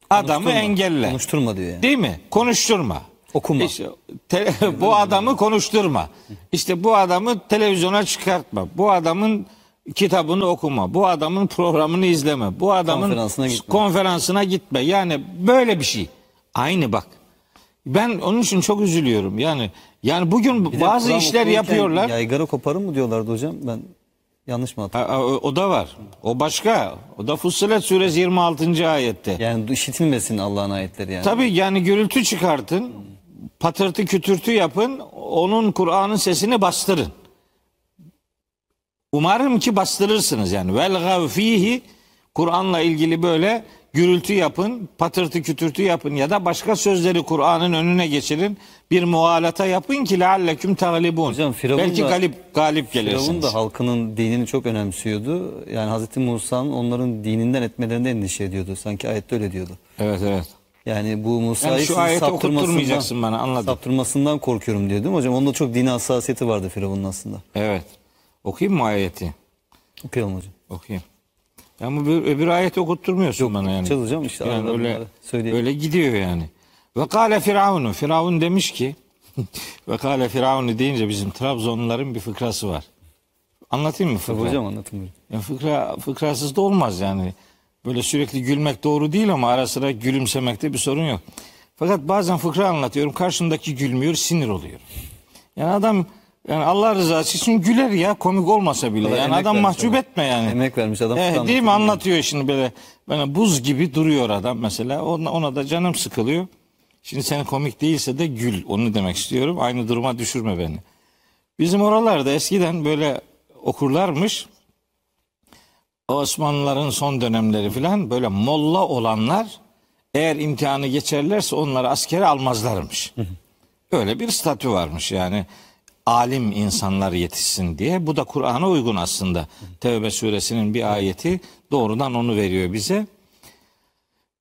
Adamı Konuşturma. engelle. Konuşturma diyor yani. Değil mi? Konuşturma. Okuma. İşte, te- bu adamı konuşturma. İşte bu adamı televizyona çıkartma. Bu adamın kitabını okuma. Bu adamın programını izleme. Bu adamın Konferansına gitme. konferansına gitme. Yani böyle bir şey. Aynı bak. Ben onun için çok üzülüyorum. Yani yani bugün Bir de bazı Kur'an işler okurken yapıyorlar. Yaygara koparın mı diyorlardı hocam? Ben yanlış mı hatırlıyorum? Ha, O, o da var. O başka. O da Fussilet suresi 26. ayette. Yani işitilmesin Allah'ın ayetleri yani. Tabii yani gürültü çıkartın, patırtı kütürtü yapın, onun Kur'an'ın sesini bastırın. Umarım ki bastırırsınız yani. Vel gavfihi Kur'an'la ilgili böyle gürültü yapın, patırtı kütürtü yapın ya da başka sözleri Kur'an'ın önüne geçirin. Bir muhalata yapın ki lealleküm taglibun. Hocam Firavun Belki da- galip galip gelirsiniz. Firavun da halkının dinini çok önemsiyordu. Yani Hazreti Musa'nın onların dininden etmelerinde endişe ediyordu. Sanki ayette öyle diyordu. Evet evet. Yani bu Musa'yı Yani şu ayeti saptırmasından- bana, anladım. Saptırmasından korkuyorum diyor değil mi hocam? Onda çok dini hassasiyeti vardı Firavun'un aslında. Evet. Okuyayım mı ayeti? Okuyalım hocam. Okuyayım. Ya bu bir, öbür ayeti okutturmuyorsun bana yani. hocam işte, Yani öyle, öyle gidiyor yani. Ve kâle firavunu. Firavun demiş ki ve kâle firavunu deyince bizim Trabzonluların bir fıkrası var. Anlatayım mı fıkra? Tabii hocam anlatın buyurun. Ya fıkra, fıkrasız da olmaz yani. Böyle sürekli gülmek doğru değil ama ara sıra gülümsemekte bir sorun yok. Fakat bazen fıkra anlatıyorum. Karşımdaki gülmüyor, sinir oluyor. Yani adam yani Allah rızası için güler ya komik olmasa bile. Yani emek adam vermiş mahcup adam. etme yani. Emek vermiş adam. Eh, fıkra değil mi anlatıyor. şimdi böyle böyle buz gibi duruyor adam mesela ona, ona da canım sıkılıyor. Şimdi sen komik değilse de gül onu demek istiyorum aynı duruma düşürme beni. Bizim oralarda eskiden böyle okurlarmış. Osmanlıların son dönemleri filan böyle molla olanlar eğer imtihanı geçerlerse onları askere almazlarmış. Öyle bir statü varmış yani alim insanlar yetişsin diye. Bu da Kur'an'a uygun aslında. Tevbe suresinin bir ayeti doğrudan onu veriyor bize.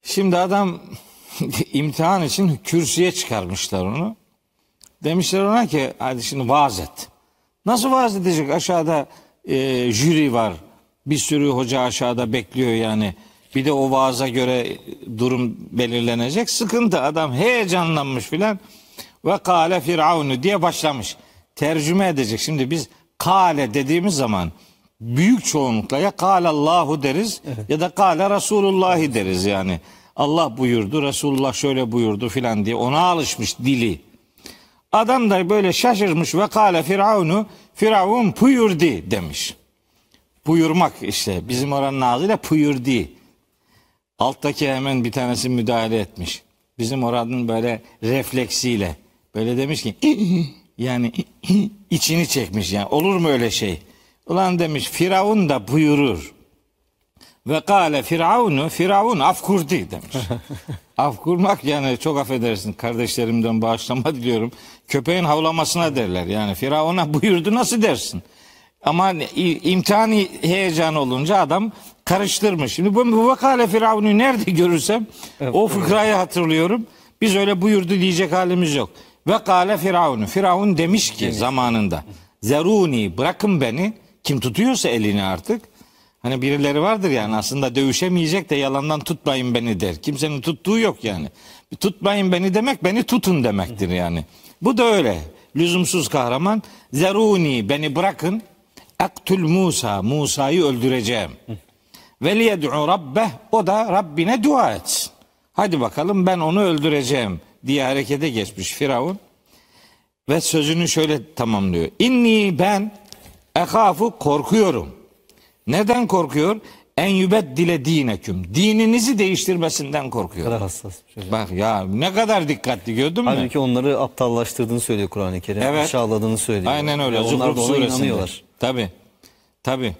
Şimdi adam imtihan için kürsüye çıkarmışlar onu. Demişler ona ki hadi şimdi vaaz et. Nasıl vaaz edecek? Aşağıda e, jüri var. Bir sürü hoca aşağıda bekliyor yani. Bir de o vaaza göre durum belirlenecek. Sıkıntı adam heyecanlanmış filan. Ve kale firavunu diye başlamış. Tercüme edecek. Şimdi biz kale dediğimiz zaman büyük çoğunlukla ya kâle Allahu deriz ya da kâle Resulullahi deriz yani. Allah buyurdu, Resulullah şöyle buyurdu filan diye ona alışmış dili. Adam da böyle şaşırmış ve kâle firavunu firavun buyurdi demiş. Buyurmak işte bizim oranın ağzıyla buyurdi. Alttaki hemen bir tanesi müdahale etmiş. Bizim oranın böyle refleksiyle böyle demiş ki yani içini çekmiş yani olur mu öyle şey? Ulan demiş Firavun da buyurur. Ve kâle firavunu firavun afkurdi demiş. Afkurmak yani çok affedersin kardeşlerimden bağışlama diliyorum. Köpeğin havlamasına derler. Yani firavuna buyurdu nasıl dersin? Ama i- imtihani heyecan olunca adam karıştırmış. Şimdi bu, bu vakale firavunu nerede görürsem o fıkrayı hatırlıyorum. Biz öyle buyurdu diyecek halimiz yok. Ve kâle firavunu. Firavun demiş ki zamanında. Zeruni bırakın beni. Kim tutuyorsa elini artık. Hani birileri vardır yani aslında dövüşemeyecek de yalandan tutmayın beni der. Kimsenin tuttuğu yok yani. Tutmayın beni demek beni tutun demektir yani. Bu da öyle. Lüzumsuz kahraman. Zeruni beni bırakın. Aktul Musa. Musa'yı öldüreceğim. Ve liyed'u rabbeh. O da Rabbine dua etsin. Hadi bakalım ben onu öldüreceğim diye harekete geçmiş Firavun. Ve sözünü şöyle tamamlıyor. İnni ben ehafu korkuyorum. Neden korkuyor? En yübeddile dineküm. Dininizi değiştirmesinden korkuyor. kadar hassas. bir şey. Bak ya ne kadar dikkatli gördün mü? Halbuki onları aptallaştırdığını söylüyor Kur'an-ı Kerim. Evet. Aşağıladığını söylüyor. Aynen öyle. Ve Onlar Zuhruf da ona suresinde. inanıyorlar. Tabi. Tabi.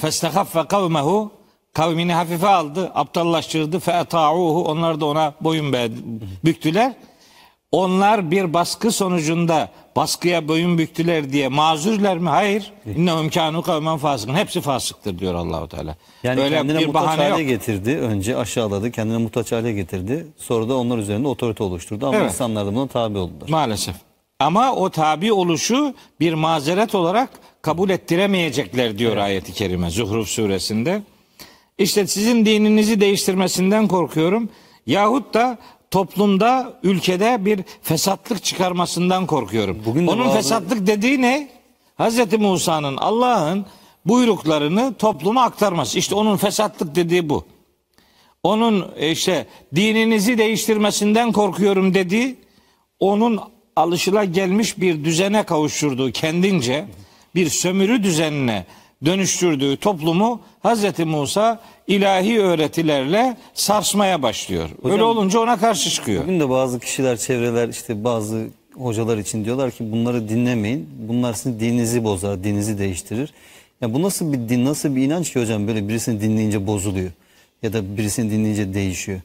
Festehaffe kavmehu kavmini hafife aldı, aptallaştırdı. Fe'ta'uhu onlar da ona boyun büktüler. Onlar bir baskı sonucunda baskıya boyun büktüler diye mazurlar mı? Hayır. İnnehum kânu kavmen fasıkın. Hepsi fasıktır diyor Allahu Teala. Yani Öyle kendine bir muhtaç bahane hale yok. getirdi. Önce aşağıladı. Kendine muhtaç hale getirdi. Sonra da onlar üzerinde otorite oluşturdu. Ama Evet. insanlar da buna tabi oldular. Maalesef. Ama o tabi oluşu bir mazeret olarak kabul ettiremeyecekler diyor ayeti kerime Zuhruf suresinde. İşte sizin dininizi değiştirmesinden korkuyorum. Yahut da toplumda, ülkede bir fesatlık çıkarmasından korkuyorum. Bugün Onun bazı- fesatlık dediği ne? Hz. Musa'nın Allah'ın buyruklarını topluma aktarması. İşte onun fesatlık dediği bu. Onun e, işte dininizi değiştirmesinden korkuyorum dediği onun alışıla gelmiş bir düzene kavuşturduğu kendince bir sömürü düzenine dönüştürdüğü toplumu Hz. Musa ilahi öğretilerle sarsmaya başlıyor. Öyle olunca ona karşı çıkıyor. Bugün de bazı kişiler, çevreler işte bazı hocalar için diyorlar ki bunları dinlemeyin. Bunlar sizin dininizi bozar, dininizi değiştirir. Ya bu nasıl bir din, nasıl bir inanç ki hocam böyle birisini dinleyince bozuluyor. Ya da birisini dinleyince değişiyor.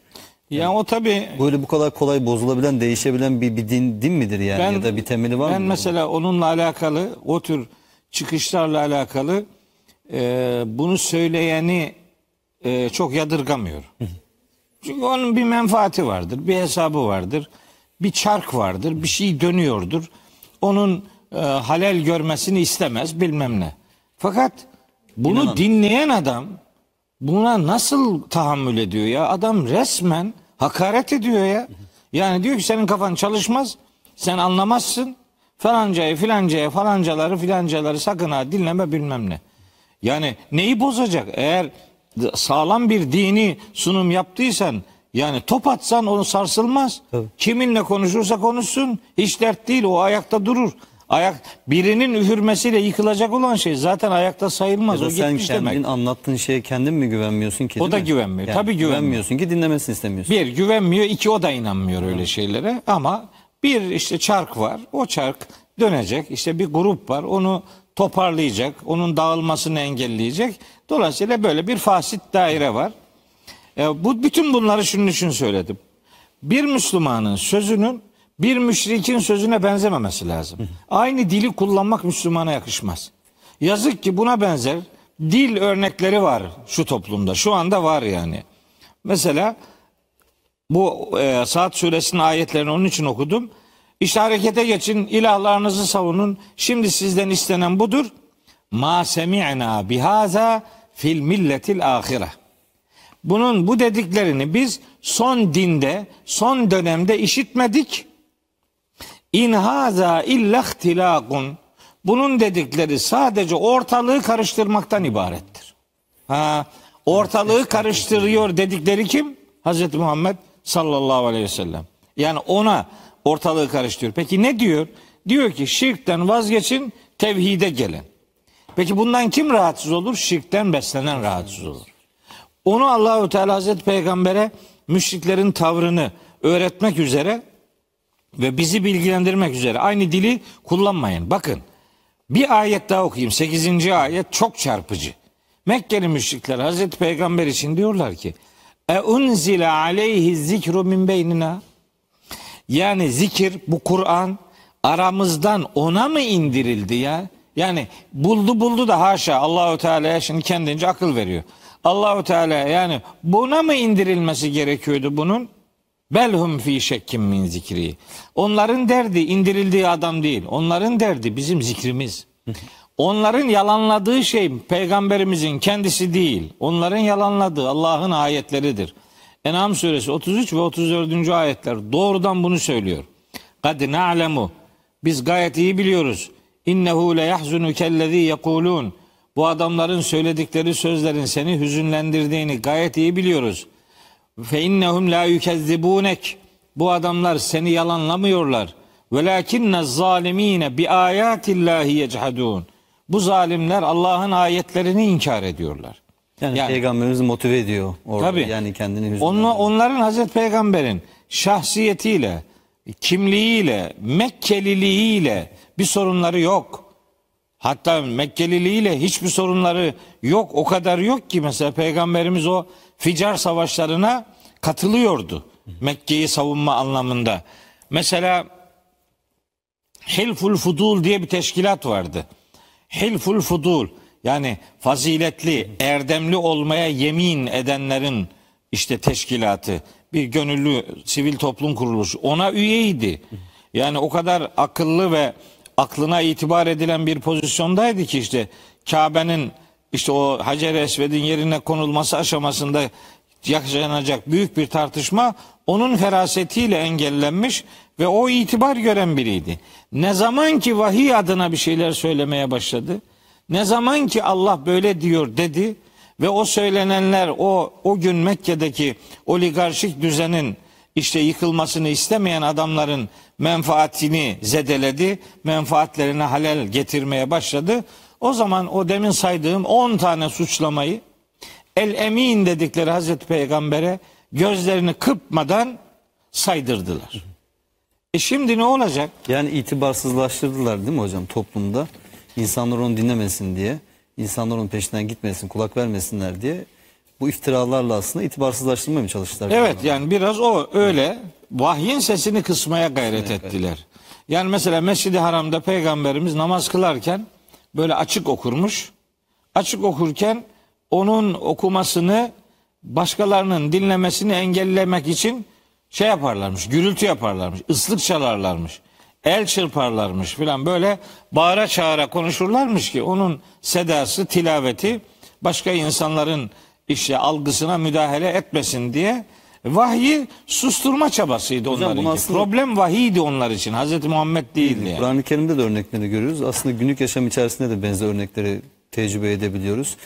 Ya o tabi Böyle bu kadar kolay bozulabilen, değişebilen bir, bir din, din midir yani? ya da bir temeli var ben mı? mesela onunla alakalı o tür çıkışlarla alakalı e, bunu söyleyeni e, çok yadırgamıyorum. Çünkü onun bir menfaati vardır, bir hesabı vardır, bir çark vardır, bir şey dönüyordur. Onun e, halel görmesini istemez bilmem ne. Fakat bunu İnanan. dinleyen adam buna nasıl tahammül ediyor ya? Adam resmen hakaret ediyor ya. Yani diyor ki senin kafan çalışmaz, sen anlamazsın. Falancayı filancaya falancaları filancaları sakın ha dinleme bilmem ne. Yani neyi bozacak? Eğer sağlam bir dini sunum yaptıysan yani top atsan onu sarsılmaz. Tabii. Kiminle konuşursa konuşsun hiç dert değil o ayakta durur. Ayak birinin üfürmesiyle yıkılacak olan şey zaten ayakta sayılmaz. Ya o sen gitmiş kendin demek. anlattığın şeye kendin mi güvenmiyorsun ki? O da mi? güvenmiyor. Tabii güvenmiyor. Güvenmiyorsun ki dinlemesini istemiyorsun. Bir güvenmiyor, iki o da inanmıyor öyle şeylere. Ama bir işte çark var. O çark dönecek. İşte bir grup var. Onu toparlayacak. Onun dağılmasını engelleyecek. Dolayısıyla böyle bir fasit daire var. E, bu bütün bunları şunun için söyledim. Bir Müslümanın sözünün bir müşrikin sözüne benzememesi lazım. Aynı dili kullanmak Müslümana yakışmaz. Yazık ki buna benzer dil örnekleri var şu toplumda. Şu anda var yani. Mesela bu e, Saat suresinin ayetlerini onun için okudum. İşte harekete geçin, ilahlarınızı savunun. Şimdi sizden istenen budur. Ma semi'na bihaza fil milletil ahire. Bunun bu dediklerini biz son dinde, son dönemde işitmedik. İn haza illa ihtilakun. Bunun dedikleri sadece ortalığı karıştırmaktan ibarettir. Ha, ortalığı karıştırıyor dedikleri kim? Hazreti Muhammed sallallahu aleyhi ve sellem. Yani ona ortalığı karıştırıyor. Peki ne diyor? Diyor ki şirkten vazgeçin, tevhide gelin. Peki bundan kim rahatsız olur? Şirkten beslenen rahatsız olur. Onu Allahu Teala Hazreti Peygamber'e müşriklerin tavrını öğretmek üzere ve bizi bilgilendirmek üzere aynı dili kullanmayın. Bakın bir ayet daha okuyayım. 8. ayet çok çarpıcı. Mekkeli müşrikler Hazreti Peygamber için diyorlar ki E unzile aleyhi zikru min beynina yani zikir bu Kur'an aramızdan ona mı indirildi ya? Yani buldu buldu da haşa Allahu Teala'ya şimdi kendince akıl veriyor. Allahu Teala yani buna mı indirilmesi gerekiyordu bunun? Belhum fi şekkim min zikri. Onların derdi indirildiği adam değil. Onların derdi bizim zikrimiz. Onların yalanladığı şey peygamberimizin kendisi değil. Onların yalanladığı Allah'ın ayetleridir. En'am suresi 33 ve 34. ayetler doğrudan bunu söylüyor. Kad na'lemu biz gayet iyi biliyoruz. İnnehu le yahzunukellezî yekulun. Bu adamların söyledikleri sözlerin seni hüzünlendirdiğini gayet iyi biliyoruz. Fe innehum la yukezzibunek. Bu adamlar seni yalanlamıyorlar. Velakinne zalimine bi ayatillahi yechadun. Bu zalimler Allah'ın ayetlerini inkar ediyorlar. Yani, Yani- peygamberimizi motive ediyor orada. Tabii. Yani kendini hüzünlendirmek. Onla, onların Hazreti Peygamber'in şahsiyetiyle, kimliğiyle, Mekkeliliğiyle bir sorunları yok. Hatta Mekkeliliğiyle hiçbir sorunları yok. O kadar yok ki mesela Peygamberimiz o Ficar savaşlarına katılıyordu. Mekke'yi savunma anlamında. Mesela Hilful Fudul diye bir teşkilat vardı. Hilful Fudul yani faziletli, erdemli olmaya yemin edenlerin işte teşkilatı. Bir gönüllü sivil toplum kuruluşu. Ona üyeydi. Yani o kadar akıllı ve aklına itibar edilen bir pozisyondaydı ki işte Kabe'nin işte o Hacer-i Esved'in yerine konulması aşamasında yaşanacak büyük bir tartışma onun ferasetiyle engellenmiş ve o itibar gören biriydi. Ne zaman ki vahiy adına bir şeyler söylemeye başladı, ne zaman ki Allah böyle diyor dedi ve o söylenenler o o gün Mekke'deki oligarşik düzenin işte yıkılmasını istemeyen adamların menfaatini zedeledi, menfaatlerine halel getirmeye başladı. O zaman o demin saydığım 10 tane suçlamayı El Emin dedikleri Hazreti Peygamber'e gözlerini kırpmadan saydırdılar. E şimdi ne olacak? Yani itibarsızlaştırdılar değil mi hocam toplumda? İnsanlar onu dinlemesin diye, insanlar onun peşinden gitmesin, kulak vermesinler diye bu iftiralarla aslında itibarsızlaştırmaya mı çalıştılar? Evet yani biraz o öyle vahyin sesini kısmaya gayret ettiler. Yani mesela Mescid-i Haram'da peygamberimiz namaz kılarken böyle açık okurmuş. Açık okurken onun okumasını başkalarının dinlemesini engellemek için şey yaparlarmış, gürültü yaparlarmış, ıslık çalarlarmış, el çırparlarmış filan böyle bağıra çağıra konuşurlarmış ki onun sedası, tilaveti başka insanların işte algısına müdahale etmesin diye vahyi susturma çabasıydı Hocam onlar aslında- Problem vahiydi onlar için. Hazreti Muhammed değildi yani. Kur'an-ı Kerim'de de örneklerini görüyoruz. Aslında günlük yaşam içerisinde de benzer örnekleri tecrübe edebiliyoruz.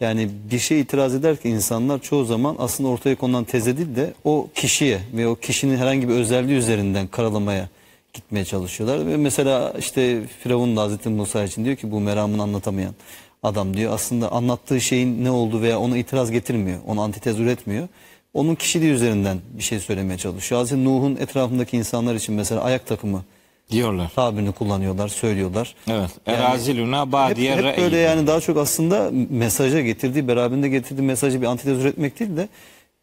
Yani bir şey itiraz ederken insanlar çoğu zaman aslında ortaya konulan teze değil de o kişiye ve o kişinin herhangi bir özelliği üzerinden karalamaya gitmeye çalışıyorlar. Ve mesela işte Firavun da Hazreti Musa için diyor ki bu meramını anlatamayan adam diyor. Aslında anlattığı şeyin ne olduğu veya ona itiraz getirmiyor. Ona antitez üretmiyor. Onun kişiliği üzerinden bir şey söylemeye çalışıyor. Hazreti Nuh'un etrafındaki insanlar için mesela ayak takımı diyorlar. tabirini kullanıyorlar, söylüyorlar. Evet. Eraziluna Hep, badiye hep böyle re'yi. yani daha çok aslında mesaja getirdiği, beraberinde getirdiği mesajı bir antitez üretmek değil de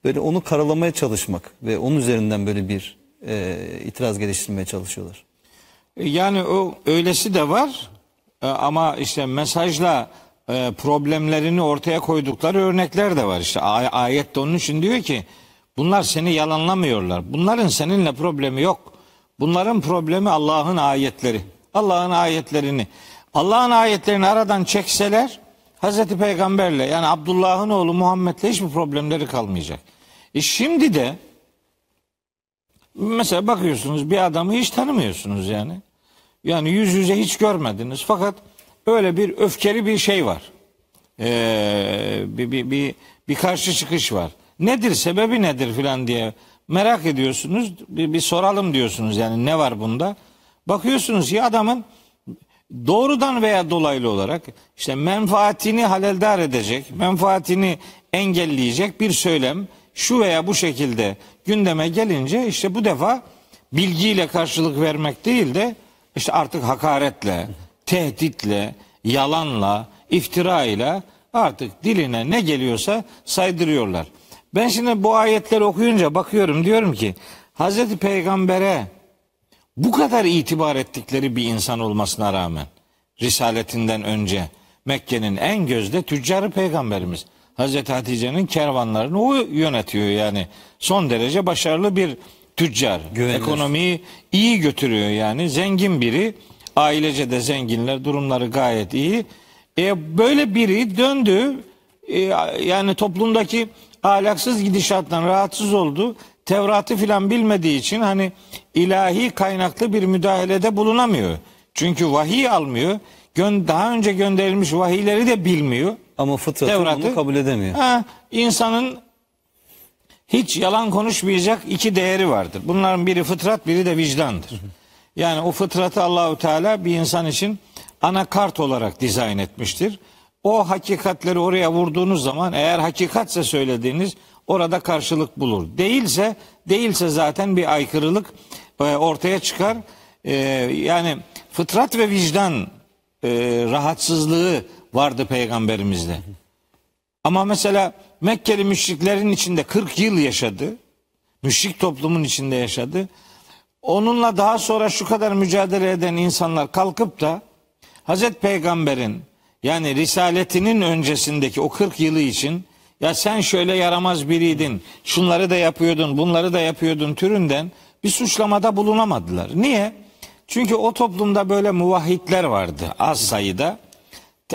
böyle onu karalamaya çalışmak ve onun üzerinden böyle bir e, itiraz geliştirmeye çalışıyorlar. Yani o öylesi de var E, ama işte mesajla e, problemlerini ortaya koydukları örnekler de var. İşte ay- ayette onun için diyor ki bunlar seni yalanlamıyorlar. Bunların seninle problemi yok. Bunların problemi Allah'ın ayetleri. Allah'ın ayetlerini Allah'ın ayetlerini aradan çekseler Hazreti Peygamberle yani Abdullah'ın oğlu Muhammed'le hiçbir problemleri kalmayacak. E şimdi de Mesela bakıyorsunuz bir adamı hiç tanımıyorsunuz yani. Yani yüz yüze hiç görmediniz. Fakat öyle bir öfkeli bir şey var. Ee, bir, bir, bir, bir karşı çıkış var. Nedir sebebi nedir filan diye merak ediyorsunuz. Bir, bir soralım diyorsunuz yani ne var bunda. Bakıyorsunuz ki adamın doğrudan veya dolaylı olarak işte menfaatini haleldar edecek, menfaatini engelleyecek bir söylem şu veya bu şekilde gündeme gelince işte bu defa bilgiyle karşılık vermek değil de işte artık hakaretle, tehditle, yalanla, iftira ile artık diline ne geliyorsa saydırıyorlar. Ben şimdi bu ayetleri okuyunca bakıyorum diyorum ki Hazreti Peygamber'e bu kadar itibar ettikleri bir insan olmasına rağmen risaletinden önce Mekke'nin en gözde tüccarı peygamberimiz. Hazreti Hatice'nin kervanlarını o yönetiyor yani. Son derece başarılı bir tüccar. Güvenilir. Ekonomiyi iyi götürüyor yani. Zengin biri. Ailece de zenginler. Durumları gayet iyi. E, böyle biri döndü. E, yani toplumdaki ahlaksız gidişattan rahatsız oldu. Tevrat'ı filan bilmediği için hani ilahi kaynaklı bir müdahalede bulunamıyor. Çünkü vahiy almıyor. Daha önce gönderilmiş vahiyleri de bilmiyor. Ama fıtratı Tevrat'ı- bunu kabul edemiyor. Ha, insanın hiç yalan konuşmayacak iki değeri vardır. Bunların biri fıtrat, biri de vicdandır. Yani o fıtratı Allahu Teala bir insan için anakart olarak dizayn etmiştir. O hakikatleri oraya vurduğunuz zaman eğer hakikatse söylediğiniz orada karşılık bulur. Değilse değilse zaten bir aykırılık e, ortaya çıkar. E, yani fıtrat ve vicdan e, rahatsızlığı vardı peygamberimizde. Ama mesela Mekkeli müşriklerin içinde 40 yıl yaşadı. Müşrik toplumun içinde yaşadı. Onunla daha sonra şu kadar mücadele eden insanlar kalkıp da Hazreti Peygamber'in yani risaletinin öncesindeki o 40 yılı için ya sen şöyle yaramaz biriydin, şunları da yapıyordun, bunları da yapıyordun türünden bir suçlamada bulunamadılar. Niye? Çünkü o toplumda böyle muvahhidler vardı az sayıda.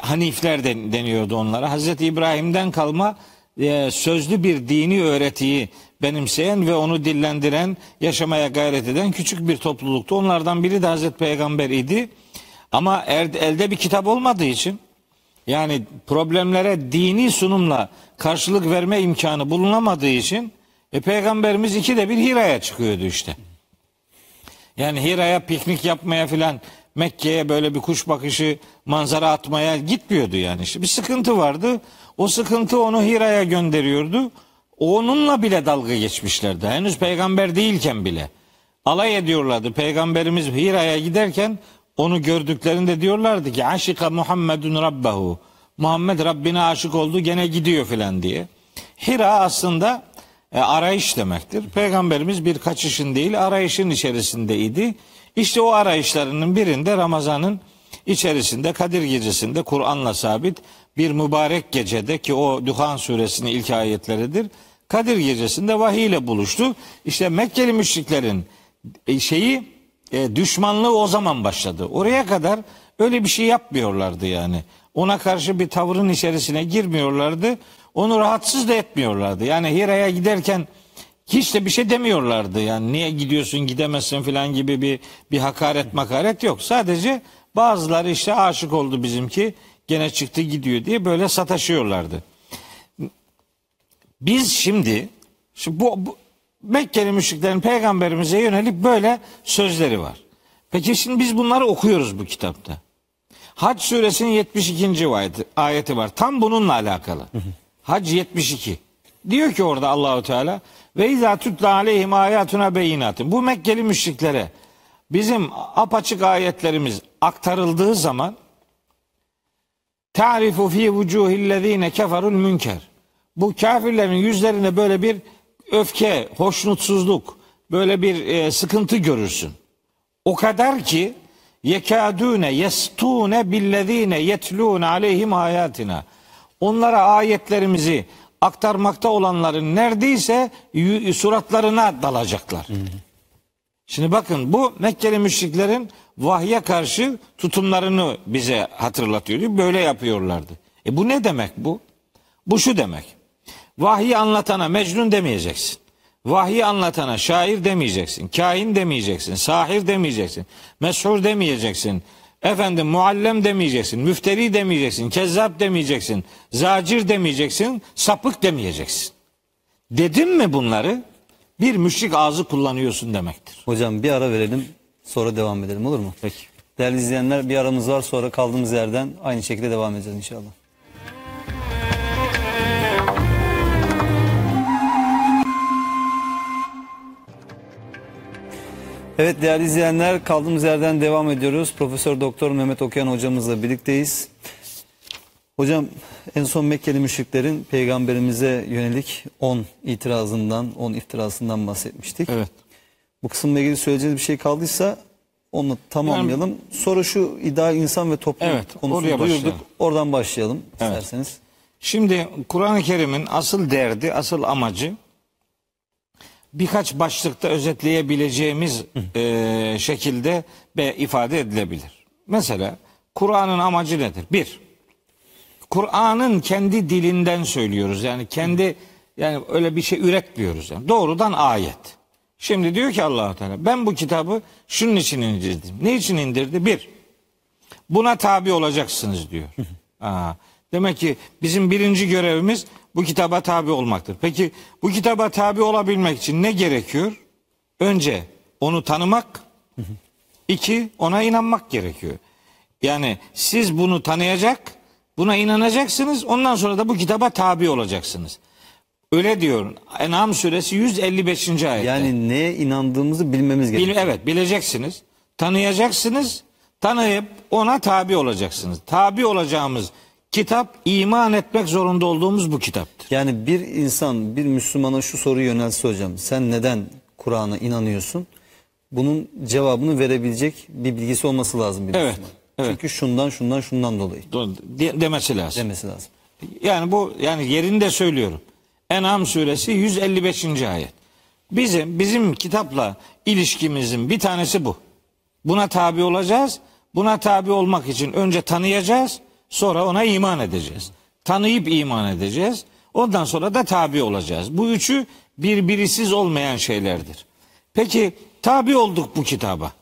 Hanifler de deniyordu onlara. Hazreti İbrahim'den kalma e, sözlü bir dini öğretiyi benimseyen ve onu dillendiren, yaşamaya gayret eden küçük bir topluluktu. Onlardan biri de Hazreti Peygamber idi. Ama er- elde bir kitap olmadığı için yani problemlere dini sunumla karşılık verme imkanı bulunamadığı için e, Peygamberimiz ikide bir Hira'ya çıkıyordu işte. Yani Hira'ya piknik yapmaya filan Mekke'ye böyle bir kuş bakışı manzara atmaya gitmiyordu yani. Bir sıkıntı vardı. O sıkıntı onu Hira'ya gönderiyordu. Onunla bile dalga geçmişlerdi. Henüz peygamber değilken bile. Alay ediyorlardı. Peygamberimiz Hira'ya giderken onu gördüklerinde diyorlardı ki aşika Muhammedun Rabbahu. Muhammed Rabbine aşık oldu gene gidiyor filan diye. Hira aslında e, arayış demektir. Peygamberimiz bir kaçışın değil arayışın içerisindeydi. İşte o arayışlarının birinde Ramazan'ın içerisinde Kadir gecesinde Kur'an'la sabit bir mübarek gecede ki o Duhan suresinin ilk ayetleridir. Kadir gecesinde vahiy ile buluştu. İşte Mekkeli müşriklerin e, şeyi e, düşmanlığı o zaman başladı. Oraya kadar öyle bir şey yapmıyorlardı yani. Ona karşı bir tavırın içerisine girmiyorlardı. Onu rahatsız da etmiyorlardı. Yani Hira'ya giderken hiç de bir şey demiyorlardı. Yani niye gidiyorsun gidemezsin falan gibi bir bir hakaret makaret yok. Sadece bazıları işte aşık oldu bizimki gene çıktı gidiyor diye böyle sataşıyorlardı. Biz şimdi, şimdi bu, bu Mekkeli müşriklerin peygamberimize yönelik böyle sözleri var. Peki şimdi biz bunları okuyoruz bu kitapta. Hac suresinin 72. ayeti, ayeti var. Tam bununla alakalı. Hac 72. Diyor ki orada Allahu Teala ve izâ tutla aleyhim ayatuna beyinatın. Bu Mekkeli müşriklere bizim apaçık ayetlerimiz aktarıldığı zaman Ta'rifu fi vucuhillezine keferul münker. Bu kafirlerin yüzlerinde böyle bir öfke, hoşnutsuzluk, böyle bir e, sıkıntı görürsün. O kadar ki yekadune yestune billezine yetlun aleyhim ayatina. Onlara ayetlerimizi aktarmakta olanların neredeyse suratlarına dalacaklar. Şimdi bakın bu Mekkeli müşriklerin vahye karşı tutumlarını bize hatırlatıyor. Böyle yapıyorlardı. E bu ne demek bu? Bu şu demek. Vahyi anlatana Mecnun demeyeceksin. Vahyi anlatana şair demeyeceksin, kahin demeyeceksin, sahir demeyeceksin, meshur demeyeceksin, efendim muallem demeyeceksin, müfteri demeyeceksin, kezzap demeyeceksin, zacir demeyeceksin, sapık demeyeceksin. Dedim mi bunları? Bir müşrik ağzı kullanıyorsun demektir. Hocam bir ara verelim sonra devam edelim olur mu? Peki. Değerli izleyenler bir aramız var sonra kaldığımız yerden aynı şekilde devam edeceğiz inşallah. Evet değerli izleyenler kaldığımız yerden devam ediyoruz. Profesör Doktor Mehmet Okuyan hocamızla birlikteyiz. Hocam en son Mekkeli müşriklerin peygamberimize yönelik 10 itirazından, 10 iftirasından bahsetmiştik. Evet. Bu kısımla ilgili söyleyeceğiniz bir şey kaldıysa onu tamamlayalım. Sonra şu ideal insan ve toplum Evet, konusunu duyurduk. başlayalım. Oradan başlayalım Evet. isterseniz. Şimdi Kur'an-ı Kerim'in asıl derdi, asıl amacı birkaç başlıkta özetleyebileceğimiz e, şekilde ve ifade edilebilir. Mesela Kur'an'ın amacı nedir? Bir, Kur'an'ın kendi dilinden söylüyoruz. Yani kendi yani öyle bir şey üretmiyoruz. Yani. Doğrudan ayet. Şimdi diyor ki allah Teala ben bu kitabı şunun için indirdim. Ne için indirdi? Bir, buna tabi olacaksınız diyor. Aa, demek ki bizim birinci görevimiz bu kitaba tabi olmaktır. Peki bu kitaba tabi olabilmek için ne gerekiyor? Önce onu tanımak, iki ona inanmak gerekiyor. Yani siz bunu tanıyacak, buna inanacaksınız, ondan sonra da bu kitaba tabi olacaksınız. Öyle diyor. En'am suresi 155. ayette. Yani neye inandığımızı bilmemiz Bil- gerekiyor. evet bileceksiniz. Tanıyacaksınız. Tanıyıp ona tabi olacaksınız. Tabi olacağımız kitap iman etmek zorunda olduğumuz bu kitaptır. Yani bir insan bir Müslümana şu soruyu yönelse hocam sen neden Kur'an'a inanıyorsun? Bunun cevabını verebilecek bir bilgisi olması lazım bir Evet, Müslüman. evet. Çünkü şundan şundan şundan dolayı De- demesi lazım. demesi lazım. Yani bu yani yerinde söylüyorum. En'am suresi 155. ayet. Bizim bizim kitapla ilişkimizin bir tanesi bu. Buna tabi olacağız. Buna tabi olmak için önce tanıyacağız, sonra ona iman edeceğiz. Tanıyıp iman edeceğiz. Ondan sonra da tabi olacağız. Bu üçü birbirisiz olmayan şeylerdir. Peki tabi olduk bu kitaba.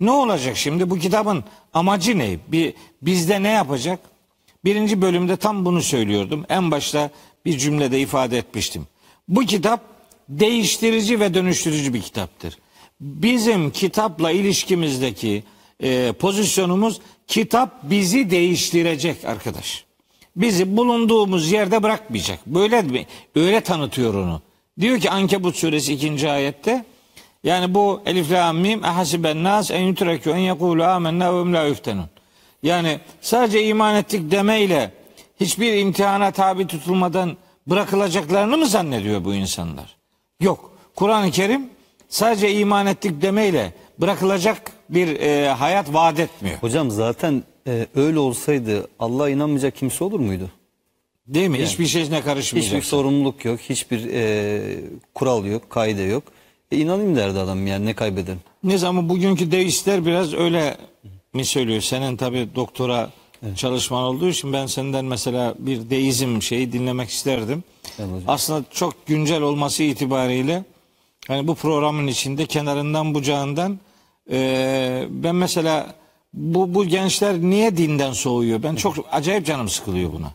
Ne olacak şimdi? Bu kitabın amacı ne? Bir, bizde ne yapacak? Birinci bölümde tam bunu söylüyordum. En başta bir cümlede ifade etmiştim. Bu kitap değiştirici ve dönüştürücü bir kitaptır. Bizim kitapla ilişkimizdeki e, pozisyonumuz kitap bizi değiştirecek arkadaş. Bizi bulunduğumuz yerde bırakmayacak. Böyle mi? Öyle tanıtıyor onu. Diyor ki Ankebut suresi 2. ayette yani bu elif la mim ehasiben nas en yutreku en yekulu amennâ ve la yuftenun. Yani sadece iman ettik demeyle hiçbir imtihana tabi tutulmadan bırakılacaklarını mı zannediyor bu insanlar? Yok. Kur'an-ı Kerim sadece iman ettik demeyle bırakılacak bir e, hayat vaat etmiyor. Hocam zaten e, öyle olsaydı Allah'a inanmayacak kimse olur muydu? Değil mi? Hiçbir şeyine karışmayacak. Hiçbir sorumluluk yok, hiçbir e, kural yok, kaide yok. E, inanayım derdi adam yani ne kaybederim. Ne zaman bugünkü deistler biraz öyle mi söylüyor? Senin tabi doktora çalışman olduğu için ben senden mesela bir deizm şeyi dinlemek isterdim. Evet hocam. Aslında çok güncel olması itibariyle hani bu programın içinde kenarından bucağından eee, ben mesela bu, bu gençler niye dinden soğuyor? Ben çok acayip canım sıkılıyor buna.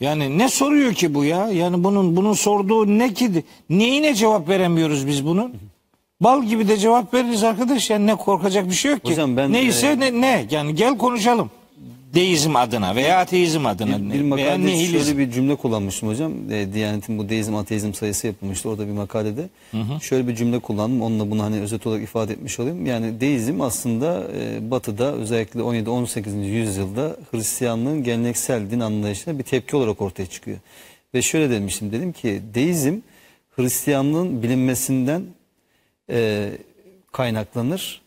Yani ne soruyor ki bu ya? Yani bunun bunun sorduğu ne ki? Neyine cevap veremiyoruz biz bunun? Bal gibi de cevap veririz arkadaş. Yani ne korkacak bir şey yok ki. Hocam ben, Neyse e, ne, ne? Yani gel konuşalım. Deizm adına veya ateizm adına Bir, bir veya makalede nihilizm. şöyle bir cümle kullanmıştım hocam. E, Diyanet'in bu deizm ateizm sayısı yapılmıştı orada bir makalede. Şöyle bir cümle kullandım. Onunla bunu hani özet olarak ifade etmiş olayım. Yani deizm aslında e, batıda özellikle 17-18. yüzyılda Hristiyanlığın geleneksel din anlayışına bir tepki olarak ortaya çıkıyor. Ve şöyle demiştim. Dedim ki deizm Hristiyanlığın bilinmesinden e, kaynaklanır.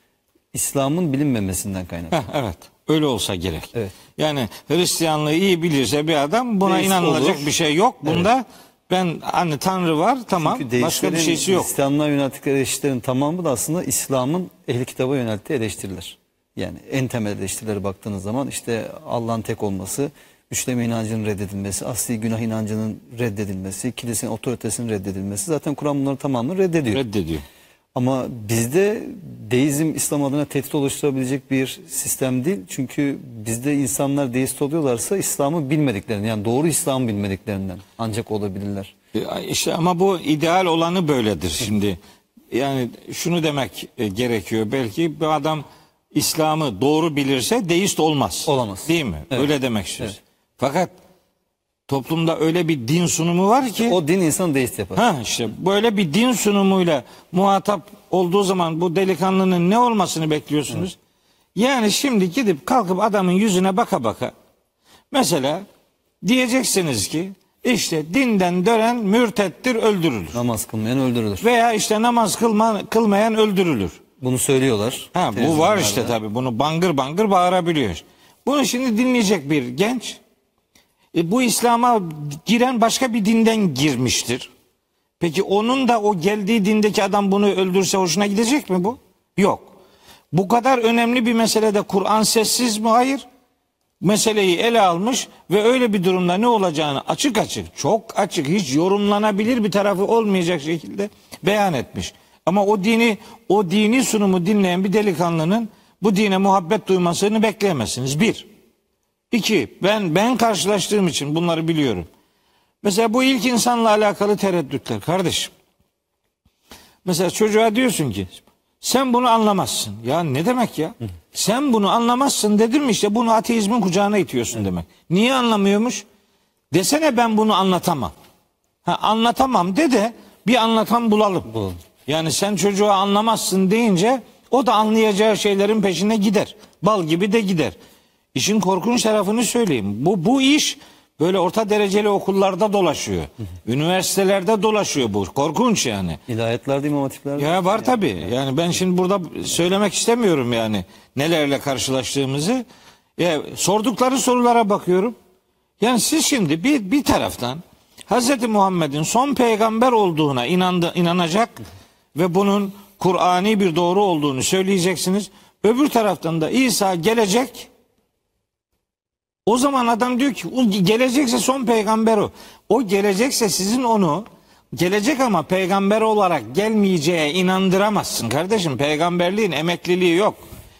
İslam'ın bilinmemesinden kaynaklanır. Heh, evet. Öyle olsa gerek. Evet. Yani Hristiyanlığı iyi bilirse bir adam buna Deist inanılacak olur. bir şey yok. Bunda ben hani Tanrı var tamam Çünkü başka bir şeysi yok. İslam'la yönelttikleri eleştirilerin tamamı da aslında İslam'ın ehli kitaba yönelttiği eleştiriler. Yani en temel eleştirilere baktığınız zaman işte Allah'ın tek olması, üçleme inancının reddedilmesi, asli günah inancının reddedilmesi, kilisenin otoritesinin reddedilmesi zaten Kur'an bunları tamamını reddediyor. Reddediyor. Ama bizde deizm İslam adına tehdit oluşturabilecek bir sistem değil. Çünkü bizde insanlar deist oluyorlarsa İslam'ı bilmediklerinden yani doğru İslam'ı bilmediklerinden ancak olabilirler. E, İşte ama bu ideal olanı böyledir şimdi. Yani şunu demek e, gerekiyor. Belki bir adam İslam'ı doğru bilirse deist olmaz. Olamaz. Değil mi? Evet. Öyle demek istiyoruz. Fakat toplumda öyle bir din sunumu var ki O din insanı deist yapar. ha işte böyle bir din sunumuyla muhatap olduğu zaman bu delikanlının ne olmasını bekliyorsunuz? Yani şimdi gidip kalkıp adamın yüzüne baka baka mesela diyeceksiniz ki işte dinden dönen mürtettir öldürülür. Namaz kılmayan öldürülür. Veya işte namaz kılma, kılmayan öldürülür. Bunu söylüyorlar. Ha bu var işte tabii bunu bangır bangır bağırabiliyor. Bunu şimdi dinleyecek bir genç e, bu İslam'a giren başka bir dinden girmiştir. Peki onun da o geldiği dindeki adam bunu öldürse hoşuna gidecek mi bu? Yok. Bu kadar önemli bir meselede Kur'an sessiz mi? Hayır. Meseleyi ele almış ve öyle bir durumda ne olacağını açık açık, çok açık, hiç yorumlanabilir bir tarafı olmayacak şekilde beyan etmiş. Ama o dini, o dini sunumu dinleyen bir delikanlının bu dine muhabbet duymasını bekleyemezsiniz. Bir. İki, ben ben karşılaştığım için bunları biliyorum. Mesela bu ilk insanla alakalı tereddütler kardeşim. Mesela çocuğa diyorsun ki sen bunu anlamazsın. Ya ne demek ya? Sen bunu anlamazsın dedim mi işte bunu ateizmin kucağına itiyorsun demek. Niye anlamıyormuş? Desene ben bunu anlatamam. Ha, anlatamam de de bir anlatan bulalım. Bulalım. Yani sen çocuğa anlamazsın deyince o da anlayacağı şeylerin peşine gider. Bal gibi de gider. İşin korkunç tarafını söyleyeyim. Bu bu iş böyle orta dereceli okullarda dolaşıyor. Üniversitelerde dolaşıyor bu. Korkunç yani. İlahiyatlerde, imam hatiplerde. Ya var tabii. Yani ben şimdi burada söylemek istemiyorum yani nelerle karşılaştığımızı. Ya, sordukları sorulara bakıyorum. Yani siz şimdi bir, bir taraftan Hz. Muhammed'in son peygamber olduğuna inandı, inanacak ve bunun Kur'ani bir doğru olduğunu söyleyeceksiniz. Öbür taraftan da İsa gelecek. O zaman adam diyor ki o gelecekse son peygamber o. O gelecekse sizin onu gelecek ama peygamber olarak gelmeyeceğe inandıramazsın kardeşim. Peygamberliğin emekliliği yok.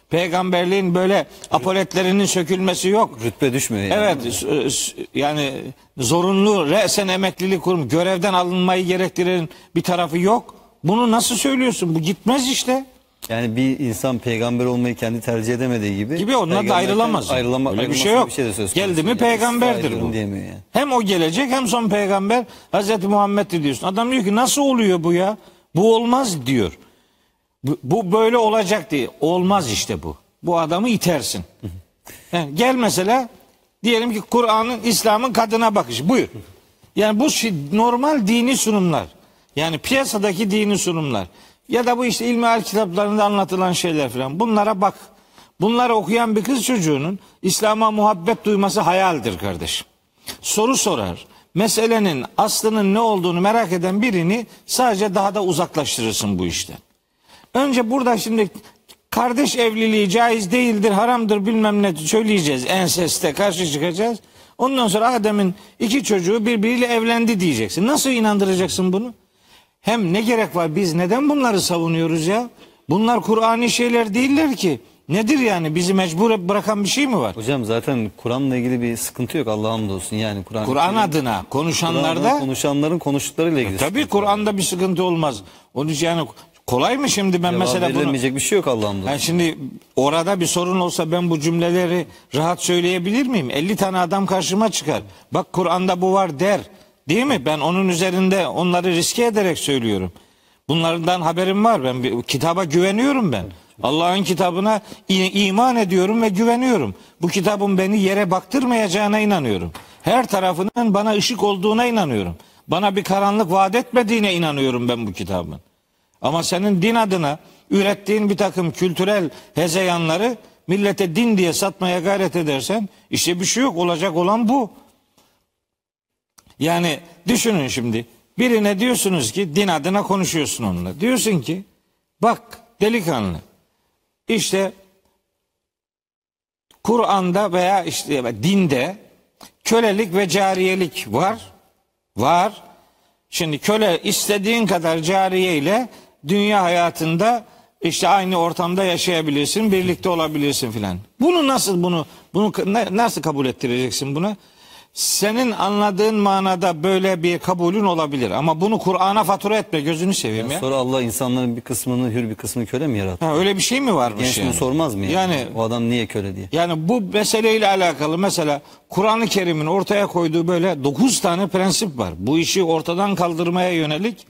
Peygamberliğin böyle apoletlerinin sökülmesi yok. Rütbe düşmüyor yani. Evet yani zorunlu resen emeklilik kurum görevden alınmayı gerektiren bir tarafı yok. Bunu nasıl söylüyorsun? Bu gitmez işte. Yani bir insan peygamber olmayı kendi tercih edemediği gibi. Gibi onlar da ayrılamaz. Ayrılama, Öyle bir şey yok. Bir şey de söz Geldi mi yani. peygamberdir İsrail bu. diyemiyor yani. Hem o gelecek hem son peygamber Hazreti Muhammed'dir diyorsun. Adam diyor ki nasıl oluyor bu ya? Bu olmaz diyor. Bu, bu böyle olacak diye. Olmaz işte bu. Bu adamı itersin. Yani gel mesela diyelim ki Kur'an'ın İslam'ın kadına bakışı. Buyur. Yani bu normal dini sunumlar. Yani piyasadaki dini sunumlar. Ya da bu işte ilmihal kitaplarında anlatılan şeyler falan. Bunlara bak. Bunları okuyan bir kız çocuğunun İslam'a muhabbet duyması hayaldir kardeşim. Soru sorar. Meselenin aslının ne olduğunu merak eden birini sadece daha da uzaklaştırırsın bu işten. Önce burada şimdi kardeş evliliği caiz değildir, haramdır bilmem ne söyleyeceğiz. Enseste karşı çıkacağız. Ondan sonra Adem'in iki çocuğu birbiriyle evlendi diyeceksin. Nasıl inandıracaksın bunu? Hem ne gerek var biz neden bunları savunuyoruz ya? Bunlar Kur'ani şeyler değiller ki. Nedir yani bizi mecbur bırakan bir şey mi var? Hocam zaten Kur'an'la ilgili bir sıkıntı yok Allah'a hamdolsun. Yani Kur'an Kur'an adına konuşanlarda Kur'an'da konuşanların konuştuklarıyla ilgili. tabii sıkıntı var. Kur'an'da bir sıkıntı olmaz. Onun için yani kolay mı şimdi ben Cevap mesela bunu bir şey yok hamdolsun. Yani şimdi orada bir sorun olsa ben bu cümleleri rahat söyleyebilir miyim? 50 tane adam karşıma çıkar. Bak Kur'an'da bu var der. Değil mi? Ben onun üzerinde onları riske ederek söylüyorum. Bunlardan haberim var. Ben bir, kitaba güveniyorum ben. Allah'ın kitabına iman ediyorum ve güveniyorum. Bu kitabın beni yere baktırmayacağına inanıyorum. Her tarafının bana ışık olduğuna inanıyorum. Bana bir karanlık vaat etmediğine inanıyorum ben bu kitabın. Ama senin din adına ürettiğin bir takım kültürel hezeyanları millete din diye satmaya gayret edersen işte bir şey yok olacak olan bu. Yani düşünün şimdi birine diyorsunuz ki din adına konuşuyorsun onunla. Diyorsun ki bak delikanlı işte Kur'an'da veya işte dinde kölelik ve cariyelik var. Var. Şimdi köle istediğin kadar cariye ile dünya hayatında işte aynı ortamda yaşayabilirsin, birlikte olabilirsin filan. Bunu nasıl bunu bunu na- nasıl kabul ettireceksin buna? Senin anladığın manada böyle bir kabulün olabilir ama bunu Kur'an'a fatura etme gözünü seveyim ya. Sonra Allah insanların bir kısmını hür bir kısmını köle mi yarattı? Ha, öyle bir şey mi varmış Genç yani? sormaz mı yani? Yani O adam niye köle diye? yani bu meseleyle alakalı mesela Kur'an-ı Kerim'in ortaya koyduğu böyle 9 tane prensip var. Bu işi ortadan kaldırmaya yönelik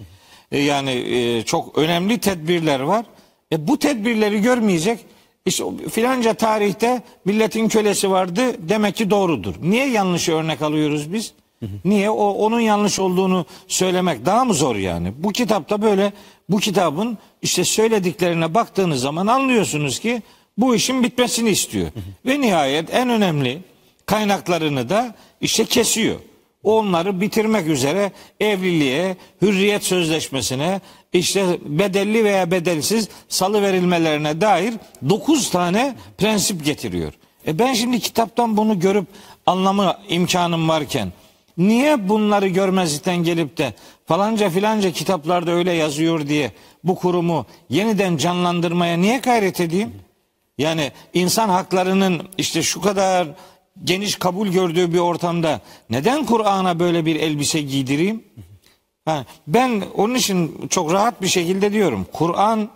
e, yani e, çok önemli tedbirler var. E, bu tedbirleri görmeyecek işte filanca tarihte milletin kölesi vardı demek ki doğrudur. Niye yanlış örnek alıyoruz biz? Niye? O onun yanlış olduğunu söylemek daha mı zor yani? Bu kitapta böyle bu kitabın işte söylediklerine baktığınız zaman anlıyorsunuz ki bu işin bitmesini istiyor. Ve nihayet en önemli kaynaklarını da işte kesiyor. Onları bitirmek üzere evliliğe, hürriyet sözleşmesine, işte bedelli veya bedelsiz salı verilmelerine dair 9 tane prensip getiriyor. E ben şimdi kitaptan bunu görüp anlama imkanım varken niye bunları görmezlikten gelip de falanca filanca kitaplarda öyle yazıyor diye bu kurumu yeniden canlandırmaya niye gayret edeyim? Yani insan haklarının işte şu kadar geniş kabul gördüğü bir ortamda neden Kur'an'a böyle bir elbise giydireyim? Ha, ben onun için çok rahat bir şekilde diyorum. Kur'an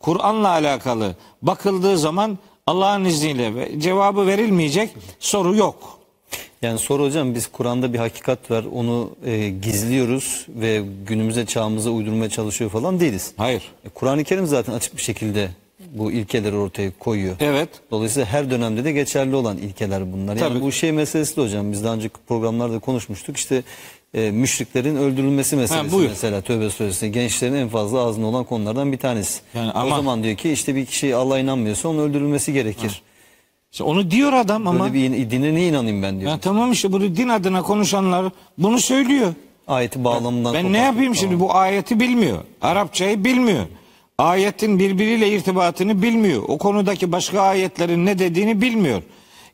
Kur'an'la alakalı bakıldığı zaman Allah'ın izniyle cevabı verilmeyecek soru yok. Yani soru hocam biz Kur'an'da bir hakikat var onu e, gizliyoruz ve günümüze çağımıza uydurmaya çalışıyor falan değiliz. Hayır. E, Kur'an-ı Kerim zaten açık bir şekilde bu ilkeleri ortaya koyuyor. Evet. Dolayısıyla her dönemde de geçerli olan ilkeler bunlar. Yani Tabii. bu şey meselesi de hocam biz daha önceki programlarda konuşmuştuk. İşte e, müşriklerin öldürülmesi meselesi buyur. mesela Tövbe Suresi gençlerin en fazla ağzında olan konulardan bir tanesi. Yani O ama- zaman diyor ki işte bir kişi Allah'a inanmıyorsa onun öldürülmesi gerekir. İşte onu diyor adam ama Böyle bir in- dine ne inanayım ben diyor. ya tamam işte bunu din adına konuşanlar bunu söylüyor. Ayeti bağlamından Ben ne kopartıp- yapayım şimdi bu ayeti bilmiyor. Arapçayı bilmiyor. Ayetin birbiriyle irtibatını bilmiyor. O konudaki başka ayetlerin ne dediğini bilmiyor.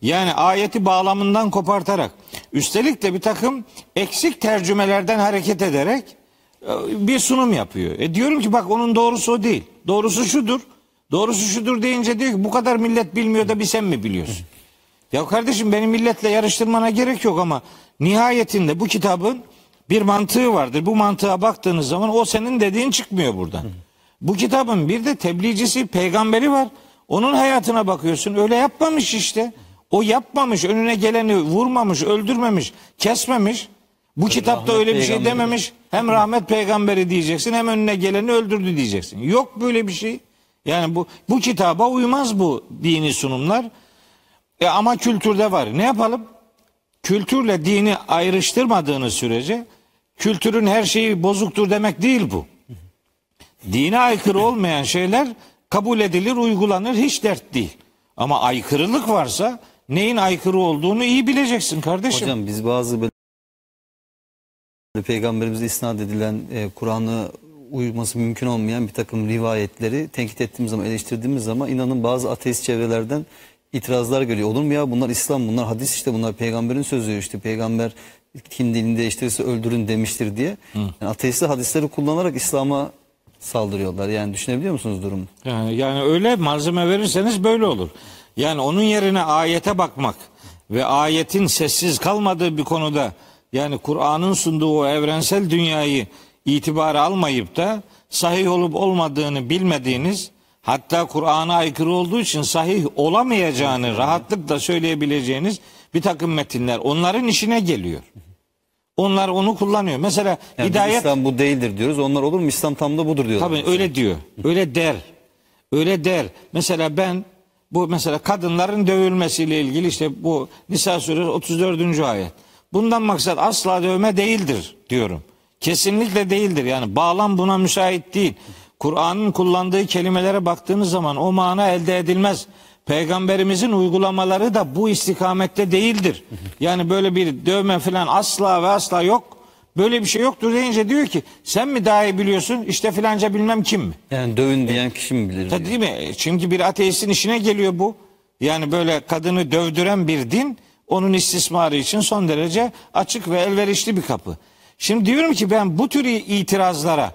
Yani ayeti bağlamından kopartarak üstelik de bir takım eksik tercümelerden hareket ederek e, bir sunum yapıyor. E diyorum ki bak onun doğrusu o değil. Doğrusu şudur. Doğrusu şudur deyince diyor ki bu kadar millet bilmiyor da bir sen mi biliyorsun? Ya kardeşim beni milletle yarıştırmana gerek yok ama nihayetinde bu kitabın bir mantığı vardır. Bu mantığa baktığınız zaman o senin dediğin çıkmıyor buradan. Bu kitabın bir de tebliğcisi, peygamberi var. Onun hayatına bakıyorsun. Öyle yapmamış işte. O yapmamış, önüne geleni vurmamış, öldürmemiş, kesmemiş. Bu kitapta rahmet öyle bir şey dememiş. Hem rahmet peygamberi diyeceksin, hem önüne geleni öldürdü diyeceksin. Yok böyle bir şey. Yani bu bu kitaba uymaz bu dini sunumlar. E ama kültürde var. Ne yapalım? Kültürle dini ayrıştırmadığınız sürece kültürün her şeyi bozuktur demek değil bu. Dine aykırı olmayan şeyler kabul edilir, uygulanır hiç dert değil. Ama aykırılık varsa neyin aykırı olduğunu iyi bileceksin kardeşim. Hocam biz bazı böyle peygamberimize isnat edilen e, Kur'an'ı uyması mümkün olmayan bir takım rivayetleri tenkit ettiğimiz zaman eleştirdiğimiz zaman inanın bazı ateist çevrelerden itirazlar geliyor. Olur mu ya bunlar İslam bunlar hadis işte bunlar peygamberin sözü işte peygamber kim dilini değiştirirse öldürün demiştir diye. Yani ateistler hadisleri kullanarak İslam'a saldırıyorlar. Yani düşünebiliyor musunuz durumu? Yani, yani öyle malzeme verirseniz böyle olur. Yani onun yerine ayete bakmak ve ayetin sessiz kalmadığı bir konuda yani Kur'an'ın sunduğu o evrensel dünyayı itibara almayıp da sahih olup olmadığını bilmediğiniz hatta Kur'an'a aykırı olduğu için sahih olamayacağını rahatlıkla söyleyebileceğiniz bir takım metinler onların işine geliyor. Onlar onu kullanıyor. Mesela Yani hidayet İslam bu değildir diyoruz. Onlar olur mu? İslam tam da budur diyorlar. Tabii öyle diyor. Öyle der. Öyle der. Mesela ben bu mesela kadınların dövülmesiyle ilgili işte bu Nisa suresi 34. ayet. Bundan maksat asla dövme değildir diyorum. Kesinlikle değildir. Yani bağlam buna müsait değil. Kur'an'ın kullandığı kelimelere baktığınız zaman o mana elde edilmez. Peygamberimizin uygulamaları da bu istikamette değildir. Yani böyle bir dövme falan asla ve asla yok. Böyle bir şey yoktur deyince diyor ki sen mi daha iyi biliyorsun işte filanca bilmem kim mi? Yani dövün diyen kişi mi bilir? Tabii değil mi? Çünkü bir ateistin işine geliyor bu. Yani böyle kadını dövdüren bir din onun istismarı için son derece açık ve elverişli bir kapı. Şimdi diyorum ki ben bu tür itirazlara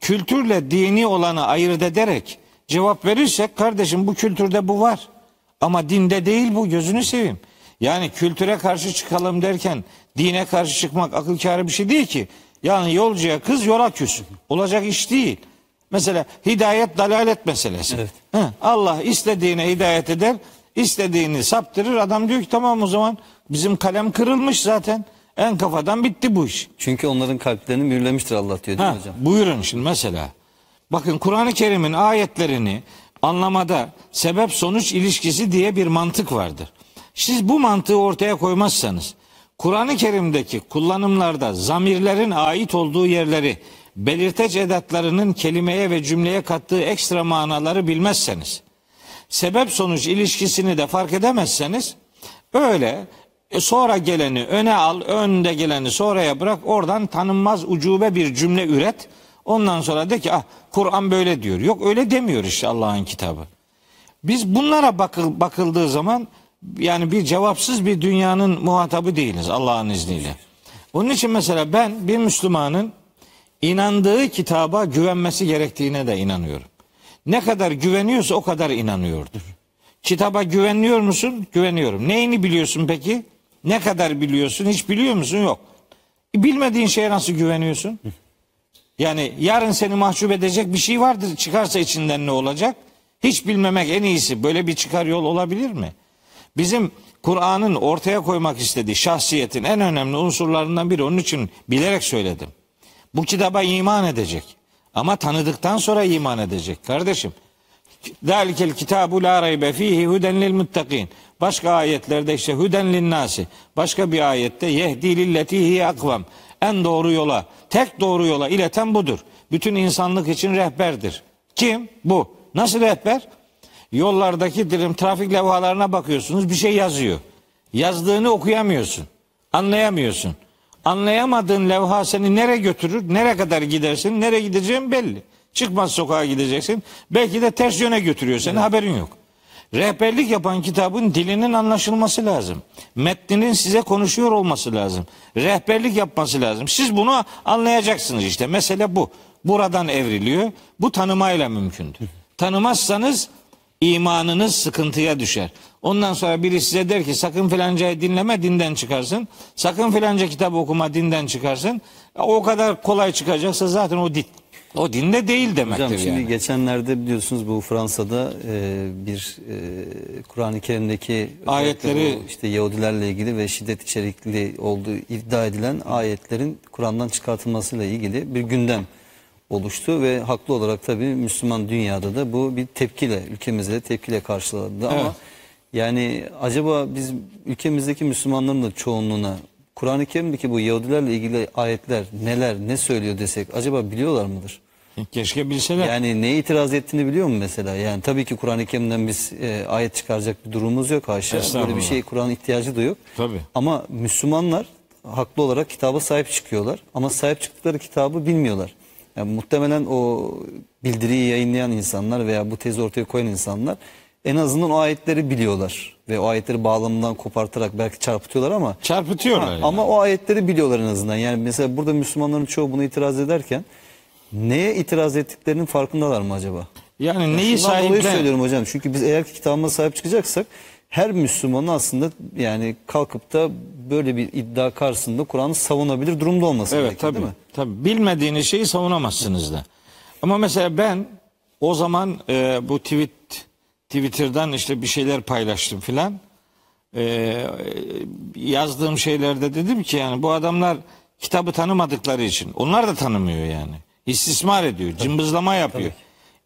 kültürle dini olanı ayırt ederek cevap verirsek kardeşim bu kültürde bu var. Ama dinde değil bu gözünü seveyim. Yani kültüre karşı çıkalım derken dine karşı çıkmak akıl kârı bir şey değil ki. Yani yolcuya kız yola küs. Olacak iş değil. Mesela hidayet dalalet meselesi. Evet. Hı, Allah istediğine hidayet eder, istediğini saptırır. Adam diyor ki tamam o zaman bizim kalem kırılmış zaten. En kafadan bitti bu iş. Çünkü onların kalplerini mühürlemiştir Allah diyor değil Ha, mi hocam? buyurun şimdi mesela. Bakın Kur'an-ı Kerim'in ayetlerini anlamada sebep sonuç ilişkisi diye bir mantık vardır. Siz bu mantığı ortaya koymazsanız Kur'an-ı Kerim'deki kullanımlarda zamirlerin ait olduğu yerleri belirteç edatlarının kelimeye ve cümleye kattığı ekstra manaları bilmezseniz sebep sonuç ilişkisini de fark edemezseniz öyle e, sonra geleni öne al, önde geleni sonraya bırak. Oradan tanınmaz ucube bir cümle üret. Ondan sonra de ki ah Kur'an böyle diyor. Yok öyle demiyor işte Allah'ın kitabı. Biz bunlara bakıl, bakıldığı zaman yani bir cevapsız bir dünyanın muhatabı değiliz Allah'ın izniyle. Onun için mesela ben bir Müslümanın inandığı kitaba güvenmesi gerektiğine de inanıyorum. Ne kadar güveniyorsa o kadar inanıyordur. Kitaba güveniyor musun? Güveniyorum. Neyini biliyorsun peki? Ne kadar biliyorsun? Hiç biliyor musun? Yok. E, Bilmediğin şeye nasıl güveniyorsun? Yani yarın seni mahcup edecek bir şey vardır. Çıkarsa içinden ne olacak? Hiç bilmemek en iyisi. Böyle bir çıkar yol olabilir mi? Bizim Kur'an'ın ortaya koymak istediği şahsiyetin en önemli unsurlarından biri. Onun için bilerek söyledim. Bu kitaba iman edecek. Ama tanıdıktan sonra iman edecek kardeşim. Zalikel kitabu la raybe fihi huden lil muttakin. Başka ayetlerde işte huden lin nasi. Başka bir ayette yehdi lilleti hiye akvam. En doğru yola, tek doğru yola ileten budur. Bütün insanlık için rehberdir. Kim? Bu. Nasıl rehber? Yollardaki dilim trafik levhalarına bakıyorsunuz bir şey yazıyor. Yazdığını okuyamıyorsun. Anlayamıyorsun. Anlayamadığın levha seni nereye götürür? Nereye kadar gidersin? Nereye gideceğin belli. Çıkmaz sokağa gideceksin. Belki de ters yöne götürüyor seni haberin yok. Rehberlik yapan kitabın dilinin anlaşılması lazım. Metninin size konuşuyor olması lazım. Rehberlik yapması lazım. Siz bunu anlayacaksınız işte. Mesele bu. Buradan evriliyor. Bu tanımayla mümkündür. Tanımazsanız imanınız sıkıntıya düşer. Ondan sonra biri size der ki sakın filancayı dinleme dinden çıkarsın. Sakın filanca kitap okuma dinden çıkarsın. O kadar kolay çıkacaksa zaten o din. O dinde değil demektir Hocam şimdi yani. geçenlerde biliyorsunuz bu Fransa'da e, bir e, Kur'an-ı Kerim'deki Ayetleri- işte Yahudilerle ilgili ve şiddet içerikli olduğu iddia edilen ayetlerin Kur'an'dan çıkartılmasıyla ilgili bir gündem oluştu ve haklı olarak tabii Müslüman dünyada da bu bir tepkiyle ülkemizde de tepkiyle karşılandı ama Evet. yani acaba biz ülkemizdeki Müslümanların da çoğunluğuna Kur'an-ı Kerim'deki bu Yahudilerle ilgili ayetler neler ne söylüyor desek acaba biliyorlar mıdır? Keşke bilseler. Yani neye itiraz ettiğini biliyor mu mesela? Yani tabii ki Kur'an-ı Kerim'den biz e, ayet çıkaracak bir durumumuz yok haşa. Böyle bir şey Kur'an ihtiyacı da yok. Tabii. Ama Müslümanlar haklı olarak kitaba sahip çıkıyorlar. Ama sahip çıktıkları kitabı bilmiyorlar. Yani muhtemelen o bildiriyi yayınlayan insanlar veya bu tezi ortaya koyan insanlar en azından o ayetleri biliyorlar. Ve o ayetleri bağlamından kopartarak belki çarpıtıyorlar ama Çarpıtıyorlar. Ha, yani. Ama o ayetleri biliyorlar en azından. Yani mesela burada Müslümanların çoğu buna itiraz ederken neye itiraz ettiklerinin farkındalar mı acaba? Yani neyi sahiplen... söylüyorum hocam. Çünkü biz eğer ki kitabımıza sahip çıkacaksak her Müslümanın aslında yani kalkıp da böyle bir iddia karşısında Kur'an'ı savunabilir durumda olması Evet gerekir tabii. değil mi? Tabii bilmediğiniz şeyi savunamazsınız da. Ama mesela ben o zaman e, bu tweet Twitter'dan işte bir şeyler paylaştım filan. E, yazdığım şeylerde dedim ki yani bu adamlar kitabı tanımadıkları için onlar da tanımıyor yani. İstismar ediyor, cımbızlama yapıyor.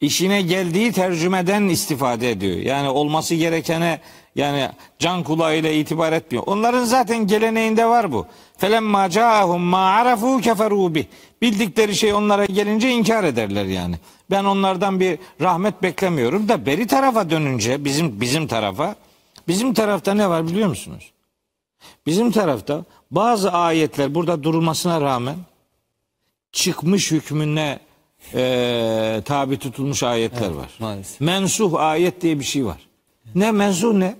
İşine geldiği tercümeden istifade ediyor. Yani olması gerekene yani can kulağıyla itibar etmiyor. Onların zaten geleneğinde var bu. Felemma caahum ma arafu keferu bih. Bildikleri şey onlara gelince inkar ederler yani. Ben onlardan bir rahmet beklemiyorum da beri tarafa dönünce bizim bizim tarafa bizim tarafta ne var biliyor musunuz? Bizim tarafta bazı ayetler burada durulmasına rağmen çıkmış hükmüne e, tabi tutulmuş ayetler var. Maalesef. Mensuh ayet diye bir şey var. Ne mensuh ne?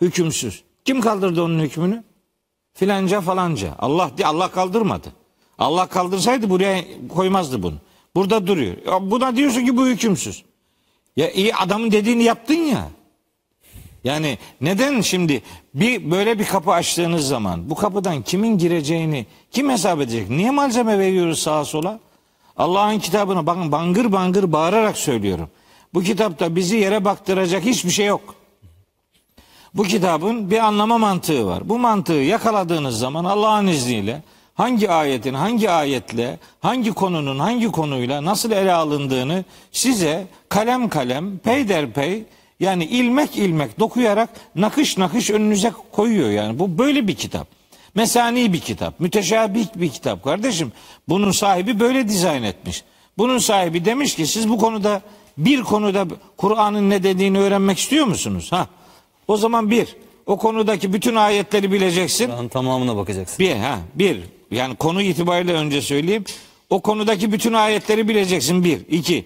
Hükümsüz. Kim kaldırdı onun hükmünü? Filanca falanca. Allah Allah kaldırmadı. Allah kaldırsaydı buraya koymazdı bunu. Burada duruyor. Ya buna diyorsun ki bu hükümsüz. Ya iyi adamın dediğini yaptın ya. Yani neden şimdi bir böyle bir kapı açtığınız zaman bu kapıdan kimin gireceğini kim hesap edecek? Niye malzeme veriyoruz sağa sola? Allah'ın kitabını bakın bangır bangır bağırarak söylüyorum. Bu kitapta bizi yere baktıracak hiçbir şey yok. Bu kitabın bir anlama mantığı var. Bu mantığı yakaladığınız zaman Allah'ın izniyle hangi ayetin hangi ayetle, hangi konunun hangi konuyla nasıl ele alındığını size kalem kalem, peyderpey yani ilmek ilmek dokuyarak nakış nakış önünüze koyuyor yani. Bu böyle bir kitap. Mesani bir kitap, müteşabih bir kitap kardeşim. Bunun sahibi böyle dizayn etmiş. Bunun sahibi demiş ki siz bu konuda bir konuda Kur'an'ın ne dediğini öğrenmek istiyor musunuz? Ha. O zaman bir, o konudaki bütün ayetleri bileceksin. Kur'an'ın tamamına bakacaksın. Bir, ha, bir. Yani konu itibariyle önce söyleyeyim. O konudaki bütün ayetleri bileceksin. Bir. iki.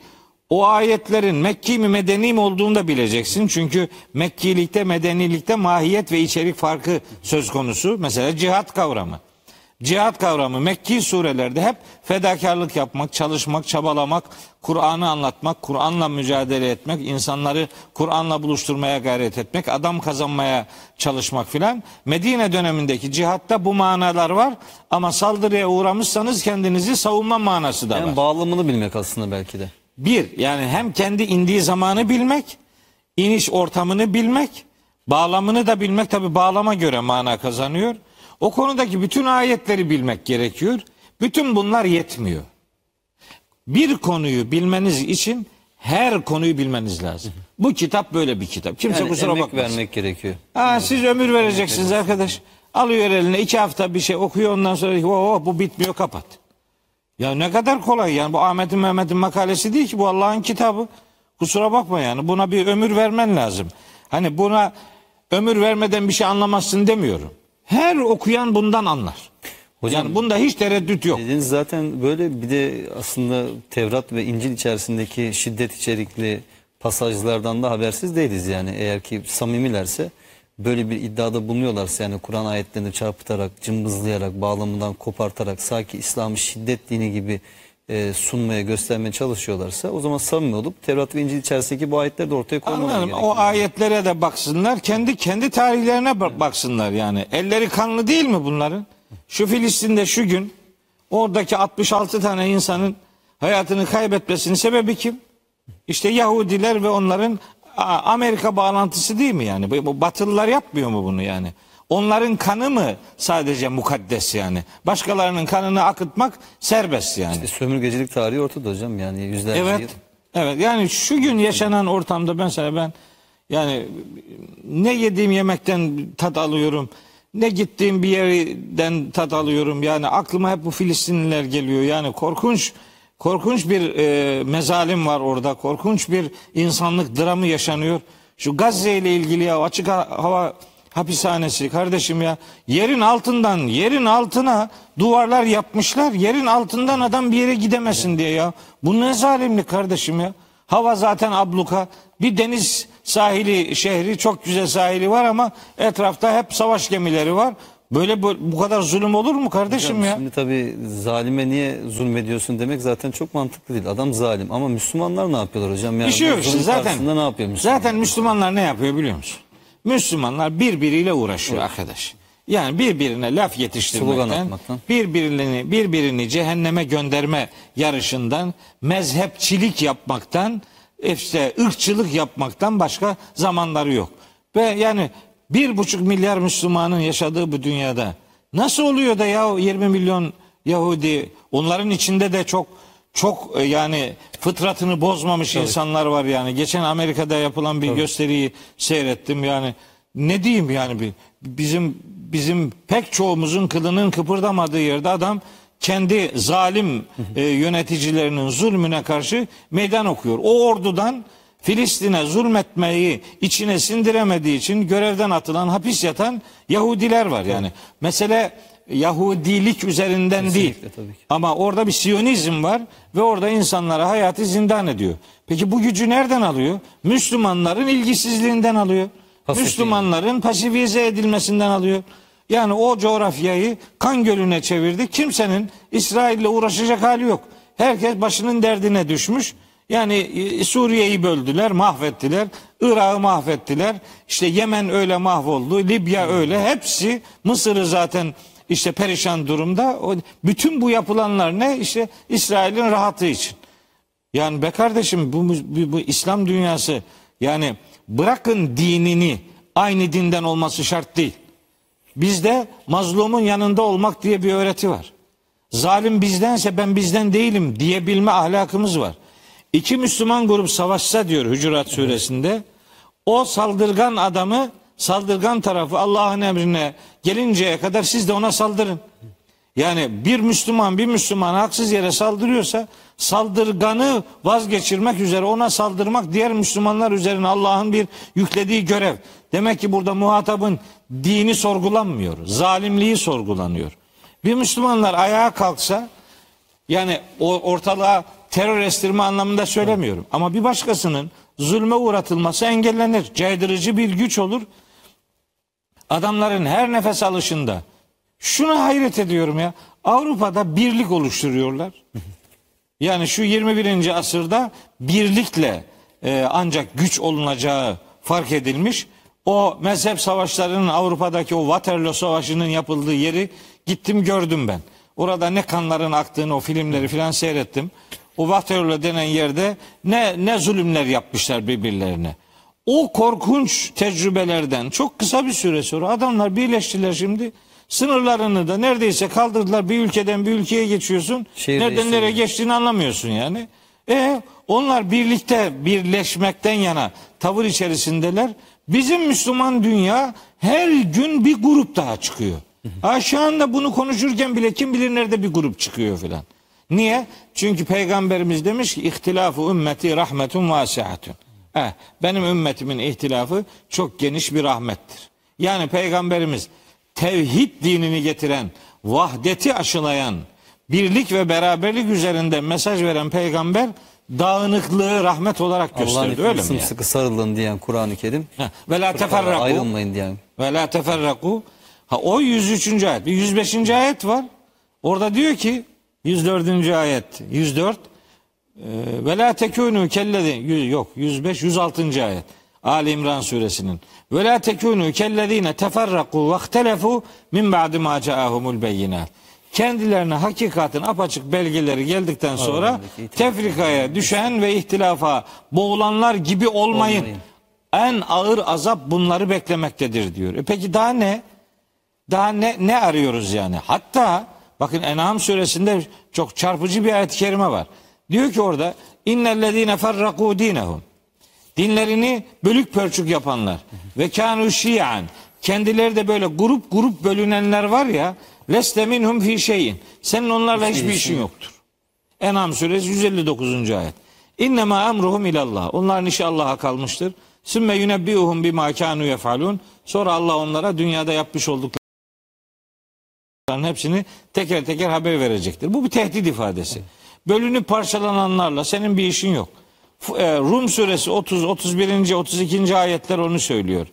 O ayetlerin Mekki mi Medeni mi olduğunu da bileceksin. Çünkü Mekkilikte, Medenilikte mahiyet ve içerik farkı söz konusu. Mesela cihat kavramı. Cihat kavramı Mekki surelerde hep fedakarlık yapmak, çalışmak, çabalamak, Kur'an'ı anlatmak, Kur'an'la mücadele etmek, insanları Kur'an'la buluşturmaya gayret etmek, adam kazanmaya çalışmak filan. Medine dönemindeki cihatta bu manalar var ama saldırıya uğramışsanız kendinizi savunma manası da var. Yani bağlamını bilmek aslında belki de. Bir, yani hem kendi indiği zamanı bilmek, iniş ortamını bilmek, bağlamını da bilmek tabi bağlama göre mana kazanıyor. O konudaki bütün ayetleri bilmek gerekiyor. Bütün bunlar yetmiyor. Bir konuyu bilmeniz için her konuyu bilmeniz lazım. Bu kitap böyle bir kitap. Kimse Yani kusura emek bakmasın. vermek gerekiyor. Ha, siz ömür vereceksiniz arkadaş. Alıyor eline iki hafta bir şey okuyor ondan sonra oh, bu bitmiyor kapat. Ya ne kadar kolay yani bu Ahmet'in Mehmet'in makalesi değil ki bu Allah'ın kitabı. Kusura bakma yani buna bir ömür vermen lazım. Hani buna ömür vermeden bir şey anlamazsın demiyorum. Her okuyan bundan anlar. Hocam- yani bunda hiç tereddüt yok. Dediğiniz zaten böyle bir de aslında Tevrat ve İncil içerisindeki şiddet içerikli pasajlardan da habersiz değiliz yani. Eğer ki samimilerse böyle bir iddiada bulunuyorlarsa yani Kur'an ayetlerini çarpıtarak, cımbızlayarak, bağlamından kopartarak sanki İslam'ı şiddet dini gibi e, sunmaya, göstermeye çalışıyorlarsa o zaman samimi olup Tevrat ve İncil içerisindeki bu ayetleri de ortaya koymaları Anladım. gerekiyor. O ayetlere de baksınlar. Kendi kendi tarihlerine ba- baksınlar yani. Elleri kanlı değil mi bunların? Şu Filistin'de şu gün oradaki 66 tane insanın hayatını kaybetmesinin sebebi kim? İşte Yahudiler ve onların Amerika bağlantısı değil mi yani? Bu- Batılılar yapmıyor mu bunu yani? Onların kanı mı sadece mukaddes yani? Başkalarının kanını akıtmak serbest yani. İşte sömürgecilik tarihi ortada hocam yani yüzlerce yıl. Evet. Evet yani şu gün yaşanan ortamda mesela ben yani ne yediğim yemekten tat alıyorum. Ne gittiğim bir yerden tat alıyorum. Yani aklıma hep bu Filistinliler geliyor. Yani korkunç korkunç bir e, mezalim var orada. Korkunç bir insanlık dramı yaşanıyor. Şu Gazze ile ilgili ya açık ha- hava hapishanesi kardeşim ya. Yerin altından yerin altına duvarlar yapmışlar. Yerin altından adam bir yere gidemesin diye ya. Bu ne zalimlik kardeşim ya? Hava zaten abluka. Bir deniz sahili şehri çok güzel sahili var ama etrafta hep savaş gemileri var böyle bu, bu kadar zulüm olur mu kardeşim Hocam ya Şimdi tabii zalime niye zulmediyorsun demek zaten çok mantıklı değil. Adam zalim ama Müslümanlar ne yapıyorlar hocam? Yani bir şey yok işte zaten ne yapıyor Müslümanlar? zaten Müslümanlar ne yapıyor biliyor musun Müslümanlar birbiriyle uğraşıyor arkadaş yani birbirine laf yetiştirmekten, birbirini birbirini cehenneme gönderme yarışından, mezhepçilik yapmaktan, işte ırkçılık yapmaktan başka zamanları yok. Ve yani bir buçuk milyar Müslümanın yaşadığı bu dünyada nasıl oluyor da ya 20 milyon Yahudi, onların içinde de çok çok e, yani fıtratını bozmamış insanlar var yani. Geçen Amerika'da yapılan bir gösteriyi seyrettim yani. Ne diyeyim yani bir bizim bizim pek çoğumuzun kılının kıpırdamadığı yerde adam kendi zalim e, yöneticilerinin zulmüne karşı meydan okuyor. O ordudan Filistin'e zulmetmeyi içine sindiremediği için görevden atılan, hapis yatan Yahudiler var yani. Mesele Yahudilik üzerinden değil. Kesinlikle, tabii ki. Ama orada bir Siyonizm var ve orada insanlara hayatı zindan ediyor. Peki bu gücü nereden alıyor? Müslümanların ilgisizliğinden alıyor. Pasif Müslümanların pasifize edilmesinden alıyor. Yani o coğrafyayı kan gölüne çevirdi. Kimsenin İsrail'le uğraşacak hali yok. Herkes başının derdine düşmüş. Yani e, Suriye'yi böldüler, mahvettiler. Irak'ı mahvettiler. İşte Yemen öyle mahvoldu. Libya öyle. Hepsi Mısır'ı zaten işte perişan durumda. O, bütün bu yapılanlar ne? İşte İsrail'in rahatı için. Yani be kardeşim bu, bu, bu İslam dünyası yani bırakın dinini aynı dinden olması şart değil. Bizde mazlumun yanında olmak diye bir öğreti var. Zalim bizdense ben bizden değilim diyebilme ahlakımız var. İki Müslüman grup savaşsa diyor Hucurat suresinde o saldırgan adamı saldırgan tarafı Allah'ın emrine gelinceye kadar siz de ona saldırın. Yani bir Müslüman bir Müslüman haksız yere saldırıyorsa saldırganı vazgeçirmek üzere ona saldırmak diğer Müslümanlar üzerine Allah'ın bir yüklediği görev. Demek ki burada muhatabın dini sorgulanmıyor. Zalimliği sorgulanıyor. Bir Müslümanlar ayağa kalksa yani ortalığa terör estirme anlamında söylemiyorum. Ama bir başkasının zulme uğratılması engellenir. Caydırıcı bir güç olur. Adamların her nefes alışında şuna hayret ediyorum ya. Avrupa'da birlik oluşturuyorlar. Yani şu 21. asırda birlikle e, ancak güç olunacağı fark edilmiş. O mezhep savaşlarının Avrupa'daki o Waterloo Savaşı'nın yapıldığı yeri gittim gördüm ben. Orada ne kanların aktığını o filmleri filan seyrettim. O denen yerde ne ne zulümler yapmışlar birbirlerine. O korkunç tecrübelerden çok kısa bir süre sonra adamlar birleştiler şimdi. Sınırlarını da neredeyse kaldırdılar. Bir ülkeden bir ülkeye geçiyorsun. Şehir Nereden nereye geçtiğini anlamıyorsun yani. E onlar birlikte birleşmekten yana tavır içerisindeler. Bizim Müslüman dünya her gün bir grup daha çıkıyor. Ha şu anda bunu konuşurken bile kim bilir nerede bir grup çıkıyor filan. Niye? Çünkü peygamberimiz demiş ki ihtilafu ümmeti rahmetun vasiatun. Eh, benim ümmetimin ihtilafı çok geniş bir rahmettir. Yani peygamberimiz tevhid dinini getiren, vahdeti aşılayan, birlik ve beraberlik üzerinde mesaj veren peygamber dağınıklığı rahmet olarak Allah'ın gösterdi. Öyle mi? Yani? sımsıkı sarılın diyen Kur'an-ı Kerim. Ve la teferraku. Ayrılmayın diyen. Ve la teferraku. Ha o 103. ayet. Bir 105. ayet var. Orada diyor ki 104. ayet. 104. Ee, Ve la tekunu kellezi yok 105 106. ayet. Ali İmran suresinin. Ve la tekunu kellezine teferraku ve min ba'di ma ca'ahumul beyinat. Kendilerine hakikatin apaçık belgeleri geldikten sonra tefrikaya düşen ve ihtilafa boğulanlar gibi olmayın. Olmayın. En ağır azap bunları beklemektedir diyor. E peki daha ne? Daha ne ne arıyoruz yani? Hatta bakın En'am suresinde çok çarpıcı bir ayet-i kerime var. Diyor ki orada innellezine ferraku dinehum. Dinlerini bölük pörçük yapanlar ve kanu şi'an. Kendileri de böyle grup grup bölünenler var ya leste minhum fi şeyin. Senin onlarla hiçbir işin yoktur. En'am suresi 159. ayet. İnnemâ emruhum ilallah. Onların işi Allah'a kalmıştır. Sümme yunebbiuhum bima kanu yefalun. Sonra Allah onlara dünyada yapmış hepsini teker teker haber verecektir. Bu bir tehdit ifadesi. Bölünüp parçalananlarla senin bir işin yok. E, Rum suresi 30, 31. 32. ayetler onu söylüyor.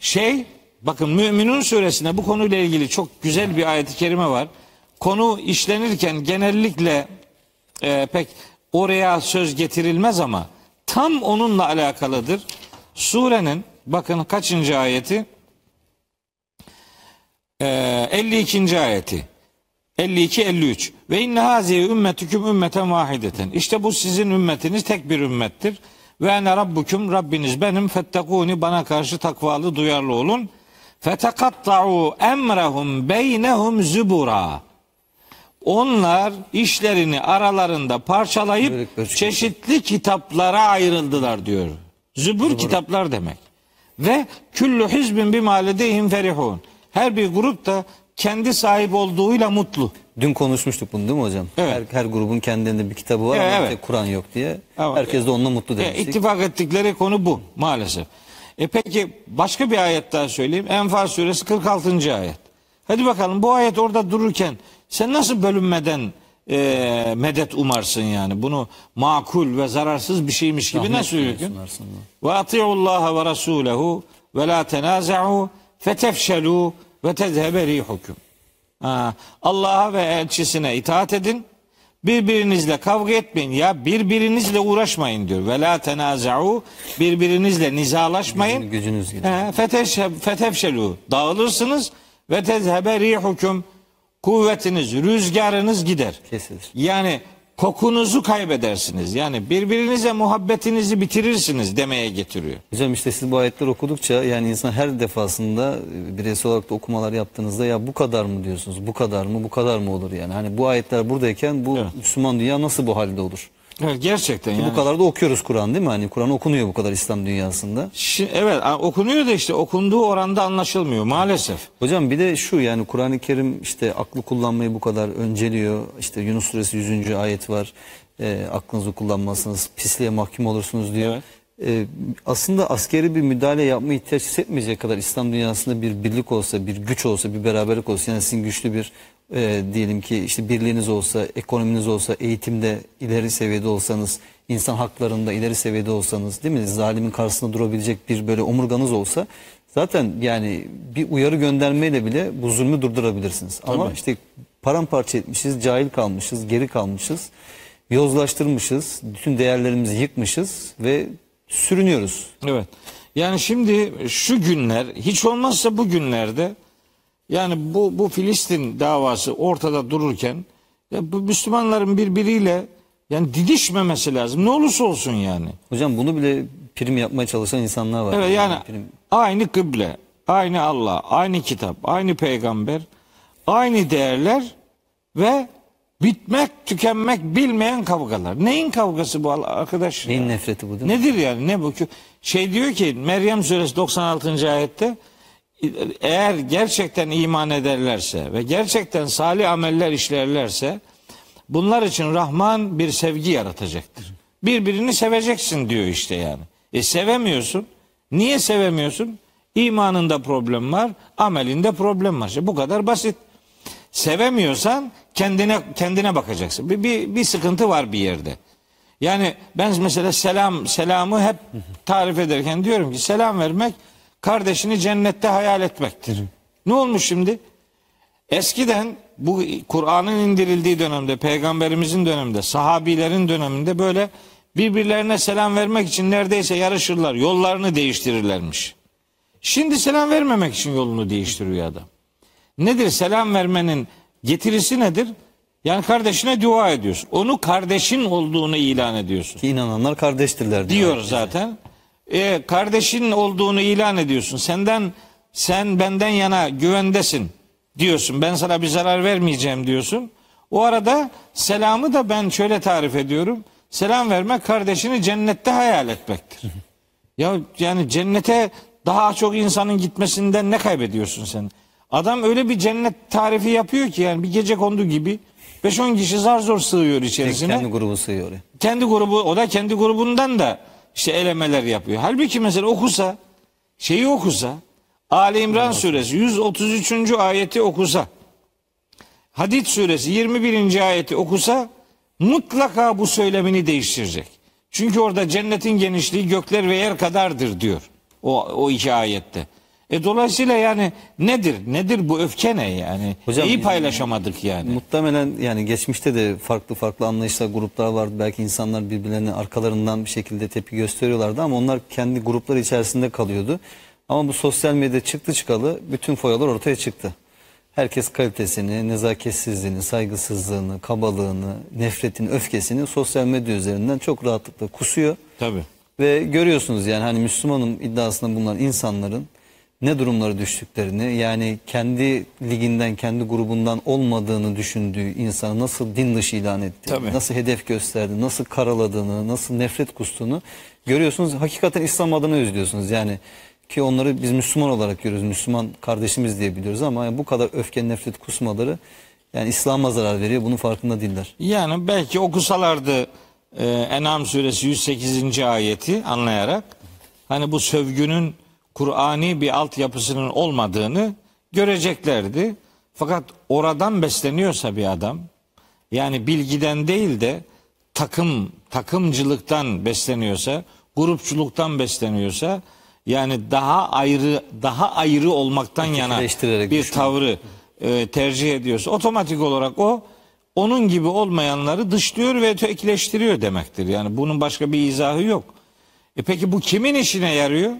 Şey, bakın Müminun suresinde bu konuyla ilgili çok güzel bir ayet-i kerime var. Konu işlenirken genellikle e, pek oraya söz getirilmez ama tam onunla alakalıdır. Surenin bakın kaçıncı ayeti? Ee, 52. ayeti. 52 53. Ve inne hazihi ümmetüküm ümmeten vahideten. İşte bu sizin ümmetiniz tek bir ümmettir. Ve ene rabbukum Rabbiniz benim fettekuni bana karşı takvalı duyarlı olun. Fetekatta'u emrehum beynehum zübura. Onlar işlerini aralarında parçalayıp çeşitli kitaplara ayrıldılar diyor. Zübur kitaplar demek. Ve küllü hizbin bima ledeyhim ferihun. Her bir grup da kendi sahip olduğuyla mutlu. Dün konuşmuştuk bunu değil mi hocam? Evet. Her, her grubun kendinde bir kitabı var Evet, ama evet. Kur'an yok diye. Ama- Herkes de onunla mutlu E, demiştik. ittifak ettikleri konu bu maalesef. E peki başka bir ayet daha söyleyeyim. Enfal suresi 46. ayet. Hadi bakalım bu ayet orada dururken sen nasıl bölünmeden e, medet umarsın yani? Bunu makul ve zararsız bir şeymiş gibi Rahmet nasıl sunarsın Ve atiullaha ve rasulehu ve la tenaza'u fetefşelu ve tezhebe rihukum. Ha, Allah'a ve elçisine itaat edin. Birbirinizle kavga etmeyin ya birbirinizle uğraşmayın diyor. Ve la tenaza'u birbirinizle nizalaşmayın. Gücünüz gider. Fetefşelu dağılırsınız ve tezhebe rihukum kuvvetiniz, rüzgarınız gider. Kesilir. Yani kokunuzu kaybedersiniz. Yani birbirinize muhabbetinizi bitirirsiniz demeye getiriyor. Hocam işte siz bu ayetleri okudukça yani insan her defasında bireysel olarak da okumalar yaptığınızda ya bu kadar mı diyorsunuz? Bu kadar mı? Bu kadar mı olur yani? Hani bu ayetler buradayken bu Evet. Müslüman dünya nasıl bu halde olur? Evet, gerçekten yani. Bu kadar da okuyoruz Kur'an değil mi? Hani Kur'an okunuyor bu kadar İslam dünyasında. Şi- evet okunuyor da işte okunduğu oranda anlaşılmıyor maalesef. Hocam bir de şu yani Kur'an-ı Kerim işte aklı kullanmayı bu kadar önceliyor. İşte Yunus suresi 100. ayet var. E, aklınızı kullanmazsanız pisliğe mahkum olursunuz diyor. Evet. E, aslında askeri bir müdahale yapma ihtiyaç hissetmeyecek kadar İslam dünyasında bir birlik olsa, bir güç olsa, bir beraberlik olsa yani sizin güçlü bir e, diyelim ki işte birliğiniz olsa, ekonominiz olsa, eğitimde ileri seviyede olsanız, insan haklarında ileri seviyede olsanız değil mi? Zalimin karşısında durabilecek bir böyle omurganız olsa zaten yani bir uyarı göndermeyle bile bu zulmü durdurabilirsiniz. Ama Tabii. işte paramparça etmişiz, cahil kalmışız, geri kalmışız, yozlaştırmışız, bütün değerlerimizi yıkmışız ve sürünüyoruz. Evet. Yani şimdi şu günler hiç olmazsa bu günlerde yani bu bu Filistin davası ortada dururken ya bu Müslümanların birbiriyle yani didişmemesi lazım. Ne olursa olsun yani. Hocam bunu bile prim yapmaya çalışan insanlar var. Evet yani Prim- aynı kıble, aynı Allah, aynı kitap, aynı peygamber, aynı değerler ve bitmek, tükenmek bilmeyen kavgalar. Neyin kavgası bu arkadaş? ya? Neyin nefreti bu değil mi? Nedir yani ne bu? Şey diyor ki Meryem suresi 96. ayette eğer gerçekten iman ederlerse ve gerçekten salih ameller işlerlerse bunlar için Rahman bir sevgi yaratacaktır. Birbirini seveceksin diyor işte yani. E sevemiyorsun. Niye sevemiyorsun? İmanında problem var, amelinde problem var. İşte bu kadar basit. Sevemiyorsan kendine kendine bakacaksın. Bir, bir, bir sıkıntı var bir yerde. Yani ben mesela selam selamı hep tarif ederken diyorum ki selam vermek kardeşini cennette hayal etmektir. Ne olmuş şimdi? Eskiden bu Kur'an'ın indirildiği dönemde, peygamberimizin döneminde, sahabilerin döneminde böyle birbirlerine selam vermek için neredeyse yarışırlar, yollarını değiştirirlermiş. Şimdi selam vermemek için yolunu değiştiriyor adam. Nedir selam vermenin getirisi nedir? Yani kardeşine dua ediyorsun. Onu kardeşin olduğunu ilan ediyorsun. Ki inananlar kardeştirler diyor. Diyor zaten. E, kardeşin olduğunu ilan ediyorsun. Senden sen benden yana güvendesin diyorsun. Ben sana bir zarar vermeyeceğim diyorsun. O arada selamı da ben şöyle tarif ediyorum. Selam vermek kardeşini cennette hayal etmektir. Ya yani cennete daha çok insanın gitmesinden ne kaybediyorsun sen? Adam öyle bir cennet tarifi yapıyor ki yani bir gece kondu gibi 5-10 kişi zar zor sığıyor Tek içerisine. kendi grubu sığıyor. Kendi grubu o da kendi grubundan da işte elemeler yapıyor. Halbuki mesela okusa şeyi okusa Ali İmran suresi 133. ayeti okusa Hadid suresi 21. ayeti okusa mutlaka bu söylemini değiştirecek. Çünkü orada cennetin genişliği gökler ve yer kadardır diyor. O, o iki ayette. E dolayısıyla yani nedir? Nedir bu öfke ne yani? Hocam, İyi paylaşamadık yani. Muhtemelen yani geçmişte de farklı farklı anlayışlar, gruplar vardı. Belki insanlar birbirlerine arkalarından bir şekilde tepki gösteriyorlardı ama onlar kendi grupları içerisinde kalıyordu. Ama bu sosyal medya çıktı çıkalı bütün foyalar ortaya çıktı. Herkes kalitesini, nezaketsizliğini, saygısızlığını, kabalığını, nefretini, öfkesini sosyal medya üzerinden çok rahatlıkla kusuyor. Tabii. Ve görüyorsunuz yani hani Müslümanım iddiasında bulunan insanların ne durumlara düştüklerini yani kendi liginden kendi grubundan olmadığını düşündüğü insanı nasıl din dışı ilan ettiğini, Tabii. nasıl hedef gösterdi, nasıl karaladığını, nasıl nefret kustuğunu görüyorsunuz. Hakikaten İslam adına üzülüyorsunuz yani ki onları biz Müslüman olarak görüyoruz. Müslüman kardeşimiz diye biliyoruz ama yani bu kadar öfke nefret kusmaları yani İslam'a zarar veriyor. Bunun farkında değiller. Yani belki okusalardı e, En'am suresi 108. ayeti anlayarak hani bu sövgünün Kur'ani bir altyapısının olmadığını göreceklerdi. Fakat oradan besleniyorsa bir adam yani bilgiden değil de takım takımcılıktan besleniyorsa, grupçuluktan besleniyorsa yani daha ayrı daha ayrı olmaktan yana bir düşünüyor. tavrı e, tercih ediyorsa otomatik olarak o onun gibi olmayanları dışlıyor ve ötekileştiriyor demektir. Yani bunun başka bir izahı yok. E peki bu kimin işine yarıyor?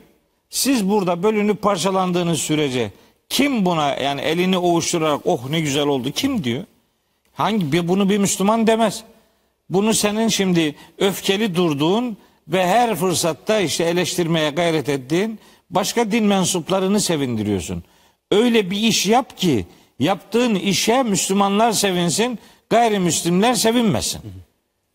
Siz burada bölünüp parçalandığınız sürece kim buna yani elini ovuşturarak oh ne güzel oldu kim diyor? Hangi bir bunu bir Müslüman demez. Bunu senin şimdi öfkeli durduğun ve her fırsatta işte eleştirmeye gayret ettiğin başka din mensuplarını sevindiriyorsun. Öyle bir iş yap ki yaptığın işe Müslümanlar sevinsin, gayrimüslimler sevinmesin.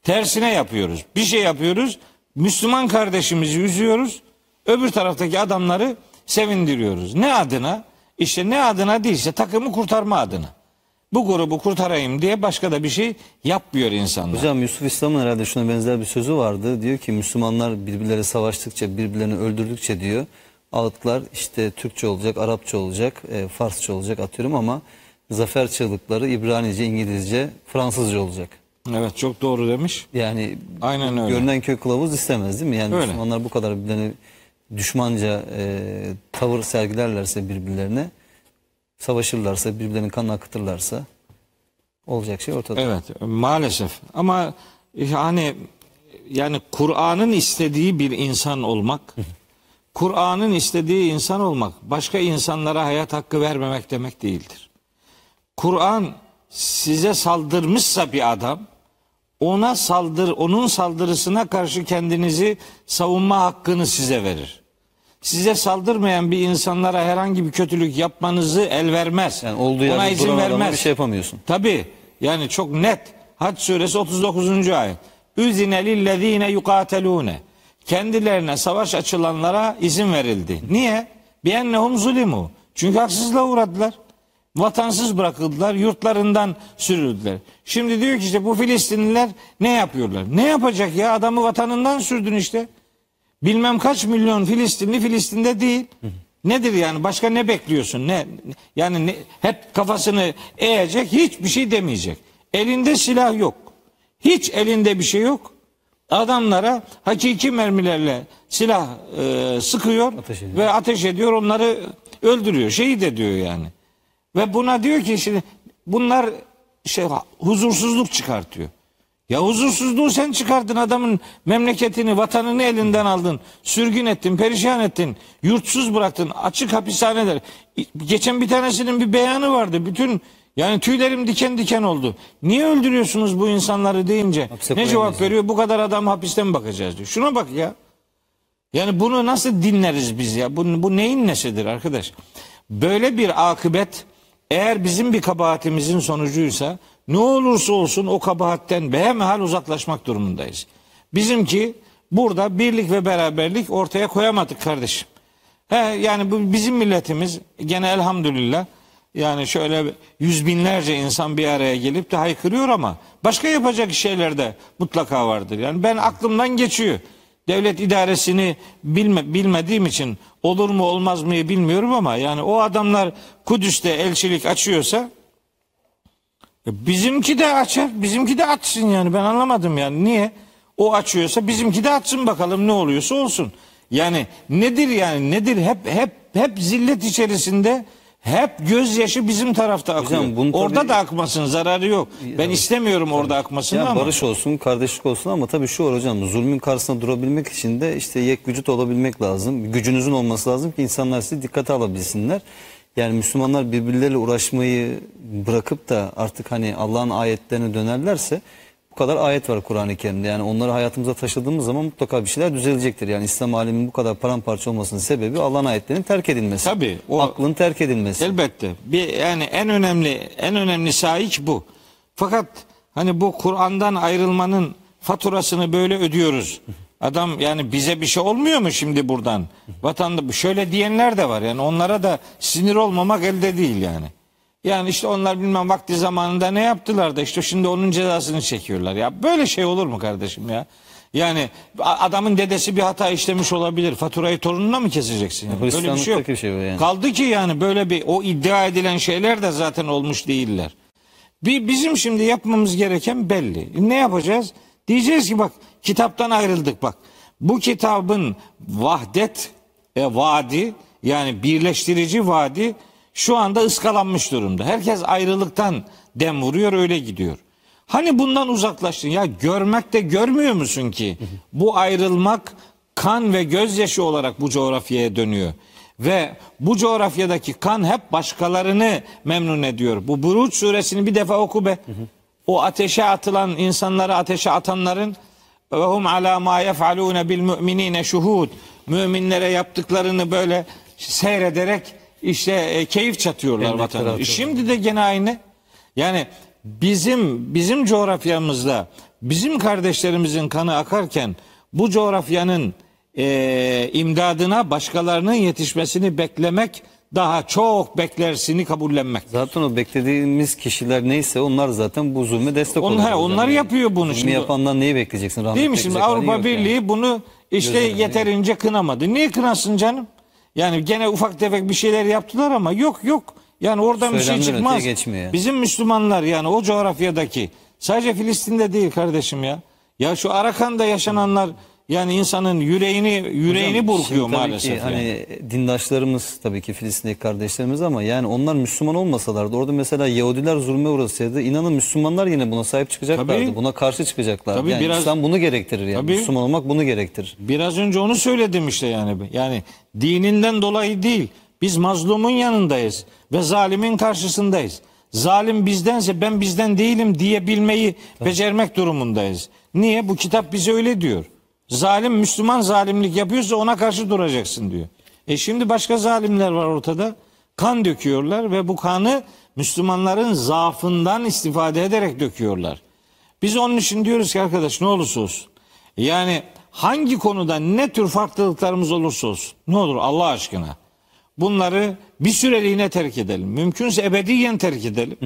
Tersine yapıyoruz. Bir şey yapıyoruz. Müslüman kardeşimizi üzüyoruz. Öbür taraftaki adamları sevindiriyoruz. Ne adına? İşte ne adına değilse takımı kurtarma adına. Bu grubu kurtarayım diye başka da bir şey yapmıyor insanlar. Hocam Yusuf İslam'ın herhalde şuna benzer bir sözü vardı. Diyor ki Müslümanlar birbirleri savaştıkça, birbirlerini öldürdükçe diyor. Ağıtlar işte Türkçe olacak, Arapça olacak, e, Farsça olacak atıyorum ama zafer çığlıkları İbranice, İngilizce, Fransızca olacak. Evet çok doğru demiş. Yani Aynen öyle. görünen kök kılavuz istemez değil mi? Yani Öyle. Müslümanlar bu kadar birbirlerine düşmanca e, tavır sergilerlerse birbirlerine, savaşırlarsa, birbirlerinin kanını akıtırlarsa olacak şey ortada. Evet maalesef ama hani yani Kur'an'ın istediği bir insan olmak Kur'an'ın istediği insan olmak başka insanlara hayat hakkı vermemek demek değildir. Kur'an size saldırmışsa bir adam ona saldır onun saldırısına karşı kendinizi savunma hakkını size verir. Size saldırmayan bir insanlara herhangi bir kötülük yapmanızı el vermez. Yani olduğu Ona izin vermez. bir şey yapamıyorsun. Tabi yani çok net. Hac suresi 39. ayet. Üzine lillezine yukatelune. Kendilerine savaş açılanlara izin verildi. Niye? Biennehum zulimu. Çünkü haksızlığa uğradılar. Vatansız bırakıldılar, yurtlarından sürüldüler. Şimdi diyor ki işte bu Filistinliler ne yapıyorlar? Ne yapacak ya? Adamı vatanından sürdün işte. Bilmem kaç milyon Filistinli Filistin'de değil. Nedir yani? Başka ne bekliyorsun? Ne yani ne, hep kafasını eğecek, hiçbir şey demeyecek. Elinde silah yok. Hiç elinde bir şey yok. Adamlara hakiki mermilerle silah e, sıkıyor Ateş ediyor. ve ateş ediyor, onları öldürüyor. Şehit ediyor yani. Ve buna diyor ki şimdi bunlar şey huzursuzluk çıkartıyor. Ya huzursuzluğu sen çıkardın adamın memleketini, vatanını elinden aldın. Sürgün ettin, perişan ettin. Yurtsuz bıraktın. Açık hapishaneler. Geçen bir tanesinin bir beyanı vardı. Bütün yani tüylerim diken diken oldu. Niye öldürüyorsunuz bu insanları deyince Hapse ne cevap veriyor? Bu kadar adam hapiste mi bakacağız diyor. Şuna bak ya. Yani bunu nasıl dinleriz biz ya? Bu, bu neyin nesidir arkadaş? Böyle bir akıbet eğer bizim bir kabahatimizin sonucuysa ne olursa olsun o kabahatten behemehal uzaklaşmak durumundayız. Bizimki burada birlik ve beraberlik ortaya koyamadık kardeşim. He, yani bu bizim milletimiz gene elhamdülillah yani şöyle yüz binlerce insan bir araya gelip de haykırıyor ama başka yapacak şeyler de mutlaka vardır. Yani ben aklımdan geçiyor. Devlet idaresini bilme, bilmediğim için olur mu olmaz mı bilmiyorum ama yani o adamlar Kudüs'te elçilik açıyorsa e, bizimki de açar, bizimki de açsın yani ben anlamadım yani niye? O açıyorsa bizimki de açsın bakalım ne oluyorsa olsun. Yani nedir yani nedir hep hep hep zillet içerisinde hep gözyaşı bizim tarafta akıyor. Hocam bunu orada tabii- da akmasın zararı yok. Ben istemiyorum orada akmasını Ya ama. barış olsun, kardeşlik olsun ama tabii şu var hocam zulmün karşısında durabilmek için de işte yek vücut olabilmek lazım. Gücünüzün olması lazım ki insanlar sizi dikkate alabilsinler. Yani Müslümanlar birbirleriyle uğraşmayı bırakıp da artık hani Allah'ın ayetlerine dönerlerse bu kadar ayet var Kur'an-ı Kerim'de. Yani onları hayatımıza taşıdığımız zaman mutlaka bir şeyler düzelecektir. Yani İslam aleminin bu kadar paramparça olmasının sebebi Allah'ın ayetlerinin terk edilmesi. Tabii, o- Aklın terk edilmesi. Elbette. Bir yani en önemli en önemli sahip bu. Fakat hani bu Kur'an'dan ayrılmanın faturasını böyle ödüyoruz. Adam yani bize bir şey olmuyor mu şimdi buradan? Vatanda şöyle diyenler de var. Yani onlara da sinir olmamak elde değil yani. Yani işte onlar bilmem vakti zamanında ne yaptılar da işte şimdi onun cezasını çekiyorlar. Ya böyle şey olur mu kardeşim ya? Yani adamın dedesi bir hata işlemiş olabilir. Faturayı torununa mı keseceksin? Yani? Böyle bir şey yok. Bir şey yani. Kaldı ki yani böyle bir o iddia edilen şeyler de zaten olmuş değiller. Bir bizim şimdi yapmamız gereken belli. Ne yapacağız? Diyeceğiz ki bak kitaptan ayrıldık bak. Bu kitabın vahdet e, vaadi yani birleştirici vaadi şu anda ıskalanmış durumda. Herkes ayrılıktan dem vuruyor öyle gidiyor. Hani bundan uzaklaştın ya görmekte görmüyor musun ki bu ayrılmak kan ve gözyaşı olarak bu coğrafyaya dönüyor. Ve bu coğrafyadaki kan hep başkalarını memnun ediyor. Bu Buruç suresini bir defa oku be. O ateşe atılan insanları ateşe atanların ve hum ala ma yef'alun bil mu'minine şuhud. Müminlere yaptıklarını böyle seyrederek işte e, keyif çatıyorlar Emniyetleri vatandaş. atıyorlar. Şimdi de gene aynı. Yani bizim bizim coğrafyamızda bizim kardeşlerimizin kanı akarken bu coğrafyanın e, imdadına başkalarının yetişmesini beklemek daha çok beklersini kabullenmek. Zaten o beklediğimiz kişiler neyse onlar zaten bu zulme destek Onlar- oluyor. hocam. onlar yapıyor bunu Zulmü şimdi. yapandan neyi bekleyeceksin? Rahmet Değil mi şimdi Avrupa yok yani. Birliği bunu işte Gözlemedi, yeterince kınamadı. Niye kınasın canım? Yani gene ufak tefek bir şeyler yaptılar ama yok yok. Yani oradan bir şey çıkmaz. geçmiyor. Bizim Müslümanlar yani o coğrafyadaki sadece Filistin'de değil kardeşim ya. Ya şu Arakan'da yaşananlar yani insanın yüreğini yüreğini Hocam, burkuyor tabii maalesef. Ki, yani. Hani dindaşlarımız tabii ki Filistin'deki kardeşlerimiz ama yani onlar Müslüman olmasalardı orada mesela Yahudiler zulme uğrasaydı inanın Müslümanlar yine buna sahip çıkacaklardı. Tabii. Buna karşı çıkacaklardı. Tabii yani biraz- İslam bunu gerektirir yani. Tabii. Müslüman olmak bunu gerektirir. Biraz önce onu söyledim işte yani. Yani dininden dolayı değil. Biz mazlumun yanındayız ve zalimin karşısındayız. Zalim bizdense ben bizden değilim diyebilmeyi becermek durumundayız. Niye? Bu kitap bize öyle diyor. Zalim Müslüman zalimlik yapıyorsa ona karşı duracaksın diyor. E şimdi başka zalimler var ortada. Kan döküyorlar ve bu kanı Müslümanların zaafından istifade ederek döküyorlar. Biz onun için diyoruz ki arkadaş ne olursa olsun. Yani hangi konuda ne tür farklılıklarımız olursa olsun. Ne olur Allah aşkına. Bunları bir süreliğine terk edelim. Mümkünse ebediyen terk edelim.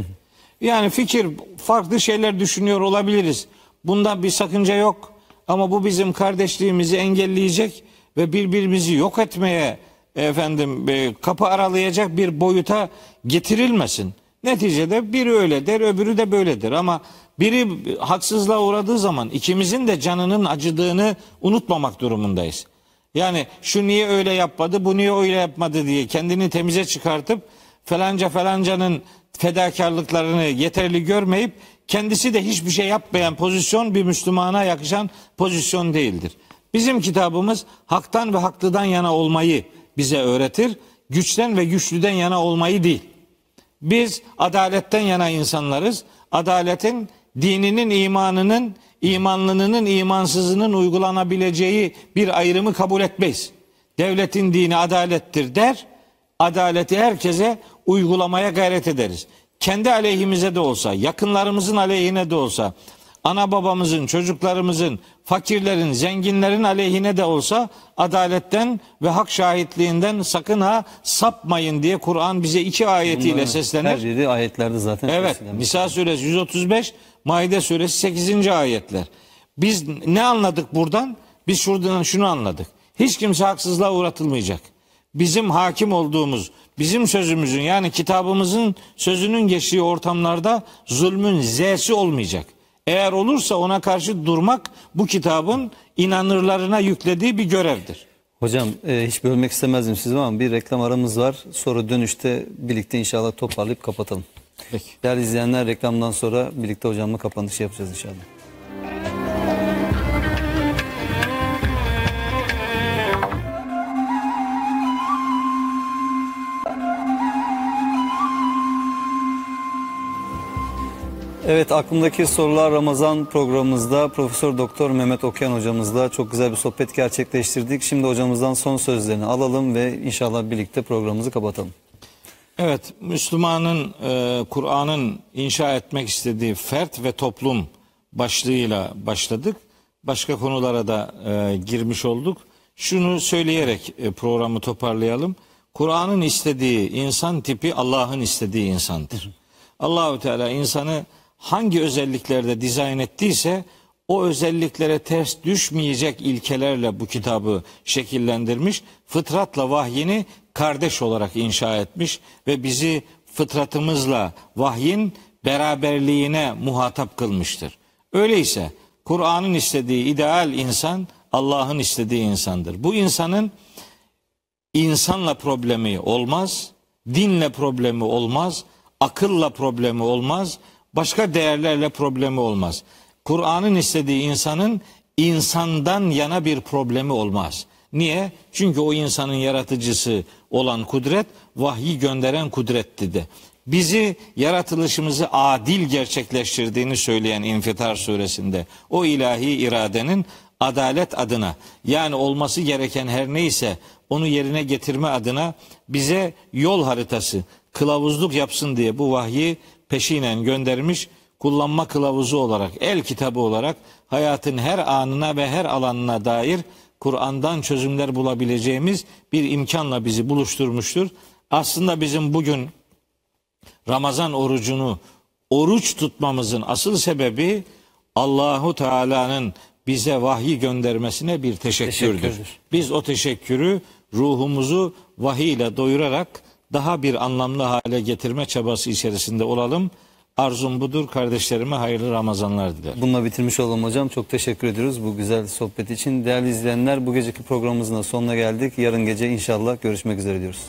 Yani fikir farklı şeyler düşünüyor olabiliriz. Bunda bir sakınca yok. Ama bu bizim kardeşliğimizi engelleyecek ve birbirimizi yok etmeye efendim e, kapı aralayacak bir boyuta getirilmesin. Neticede biri öyle der, öbürü de böyledir. Ama biri haksızlığa uğradığı zaman ikimizin de canının acıdığını unutmamak durumundayız. Yani şu niye öyle yapmadı, bu niye öyle yapmadı diye kendini temize çıkartıp falanca falancanın fedakarlıklarını yeterli görmeyip kendisi de hiçbir şey yapmayan pozisyon bir Müslümana yakışan pozisyon değildir. Bizim kitabımız haktan ve haklıdan yana olmayı bize öğretir. Güçten ve güçlüden yana olmayı değil. Biz adaletten yana insanlarız. Adaletin dininin, imanının, imanlının, imansızının uygulanabileceği bir ayrımı kabul etmeyiz. Devletin dini adalettir der. Adaleti herkese uygulamaya gayret ederiz. Kendi aleyhimize de olsa, yakınlarımızın aleyhine de olsa, ana babamızın, çocuklarımızın, fakirlerin, zenginlerin aleyhine de olsa adaletten ve hak şahitliğinden sakın ha sapmayın diye Kur'an bize iki ayetiyle Bunların seslenir. Her biri ayetlerde zaten. Evet. Nisa suresi 135, Maide suresi 8. ayetler. Biz ne anladık buradan? Biz şuradan şunu anladık. Hiç kimse haksızlığa uğratılmayacak. Bizim hakim olduğumuz, bizim sözümüzün yani kitabımızın sözünün geçtiği ortamlarda zulmün z'si olmayacak. Eğer olursa ona karşı durmak bu kitabın inanırlarına yüklediği bir görevdir. Hocam e, hiç bölmek istemezdim sizi ama bir reklam aramız var. Sonra dönüşte birlikte inşallah toparlayıp kapatalım. Peki. Değerli izleyenler reklamdan sonra birlikte hocamla kapanışı yapacağız inşallah. Evet aklımdaki sorular Ramazan programımızda Profesör Doktor Mehmet Okyan hocamızla çok güzel bir sohbet gerçekleştirdik. Şimdi hocamızdan son sözlerini alalım ve inşallah birlikte programımızı kapatalım. Evet, Müslümanın e, Kur'an'ın inşa etmek istediği fert ve toplum başlığıyla başladık. Başka konulara da e, girmiş olduk. Şunu söyleyerek e, programı toparlayalım. Kur'an'ın istediği insan tipi Allah'ın istediği insandır. Allahü Teala insanı hangi özelliklerde dizayn ettiyse o özelliklere ters düşmeyecek ilkelerle bu kitabı şekillendirmiş. Fıtratla vahyini kardeş olarak inşa etmiş ve bizi fıtratımızla vahyin beraberliğine muhatap kılmıştır. Öyleyse Kur'an'ın istediği ideal insan Allah'ın istediği insandır. Bu insanın insanla problemi olmaz, dinle problemi olmaz, akılla problemi olmaz, başka değerlerle problemi olmaz. Kur'an'ın istediği insanın insandan yana bir problemi olmaz. Niye? Çünkü o insanın yaratıcısı olan kudret vahyi gönderen kudretti de. Bizi yaratılışımızı adil gerçekleştirdiğini söyleyen İnfitar suresinde o ilahi iradenin adalet adına yani olması gereken her neyse onu yerine getirme adına bize yol haritası, kılavuzluk yapsın diye bu vahyi peşinen göndermiş kullanma kılavuzu olarak, el kitabı olarak hayatın her anına ve her alanına dair Kur'an'dan çözümler bulabileceğimiz bir imkanla bizi buluşturmuştur. Aslında bizim bugün Ramazan orucunu oruç tutmamızın asıl sebebi Allahu Teala'nın bize vahyi göndermesine bir teşekkürdür. Teşekkürdür. Biz o teşekkürü ruhumuzu vahiy ile doyurarak daha bir anlamlı hale getirme çabası içerisinde olalım. Arzum budur. Kardeşlerime hayırlı Ramazanlar dilerim. Bununla bitirmiş olalım hocam. Çok teşekkür ediyoruz bu güzel sohbet için. Değerli izleyenler bu geceki programımızın da sonuna geldik. Yarın gece inşallah görüşmek üzere diyoruz.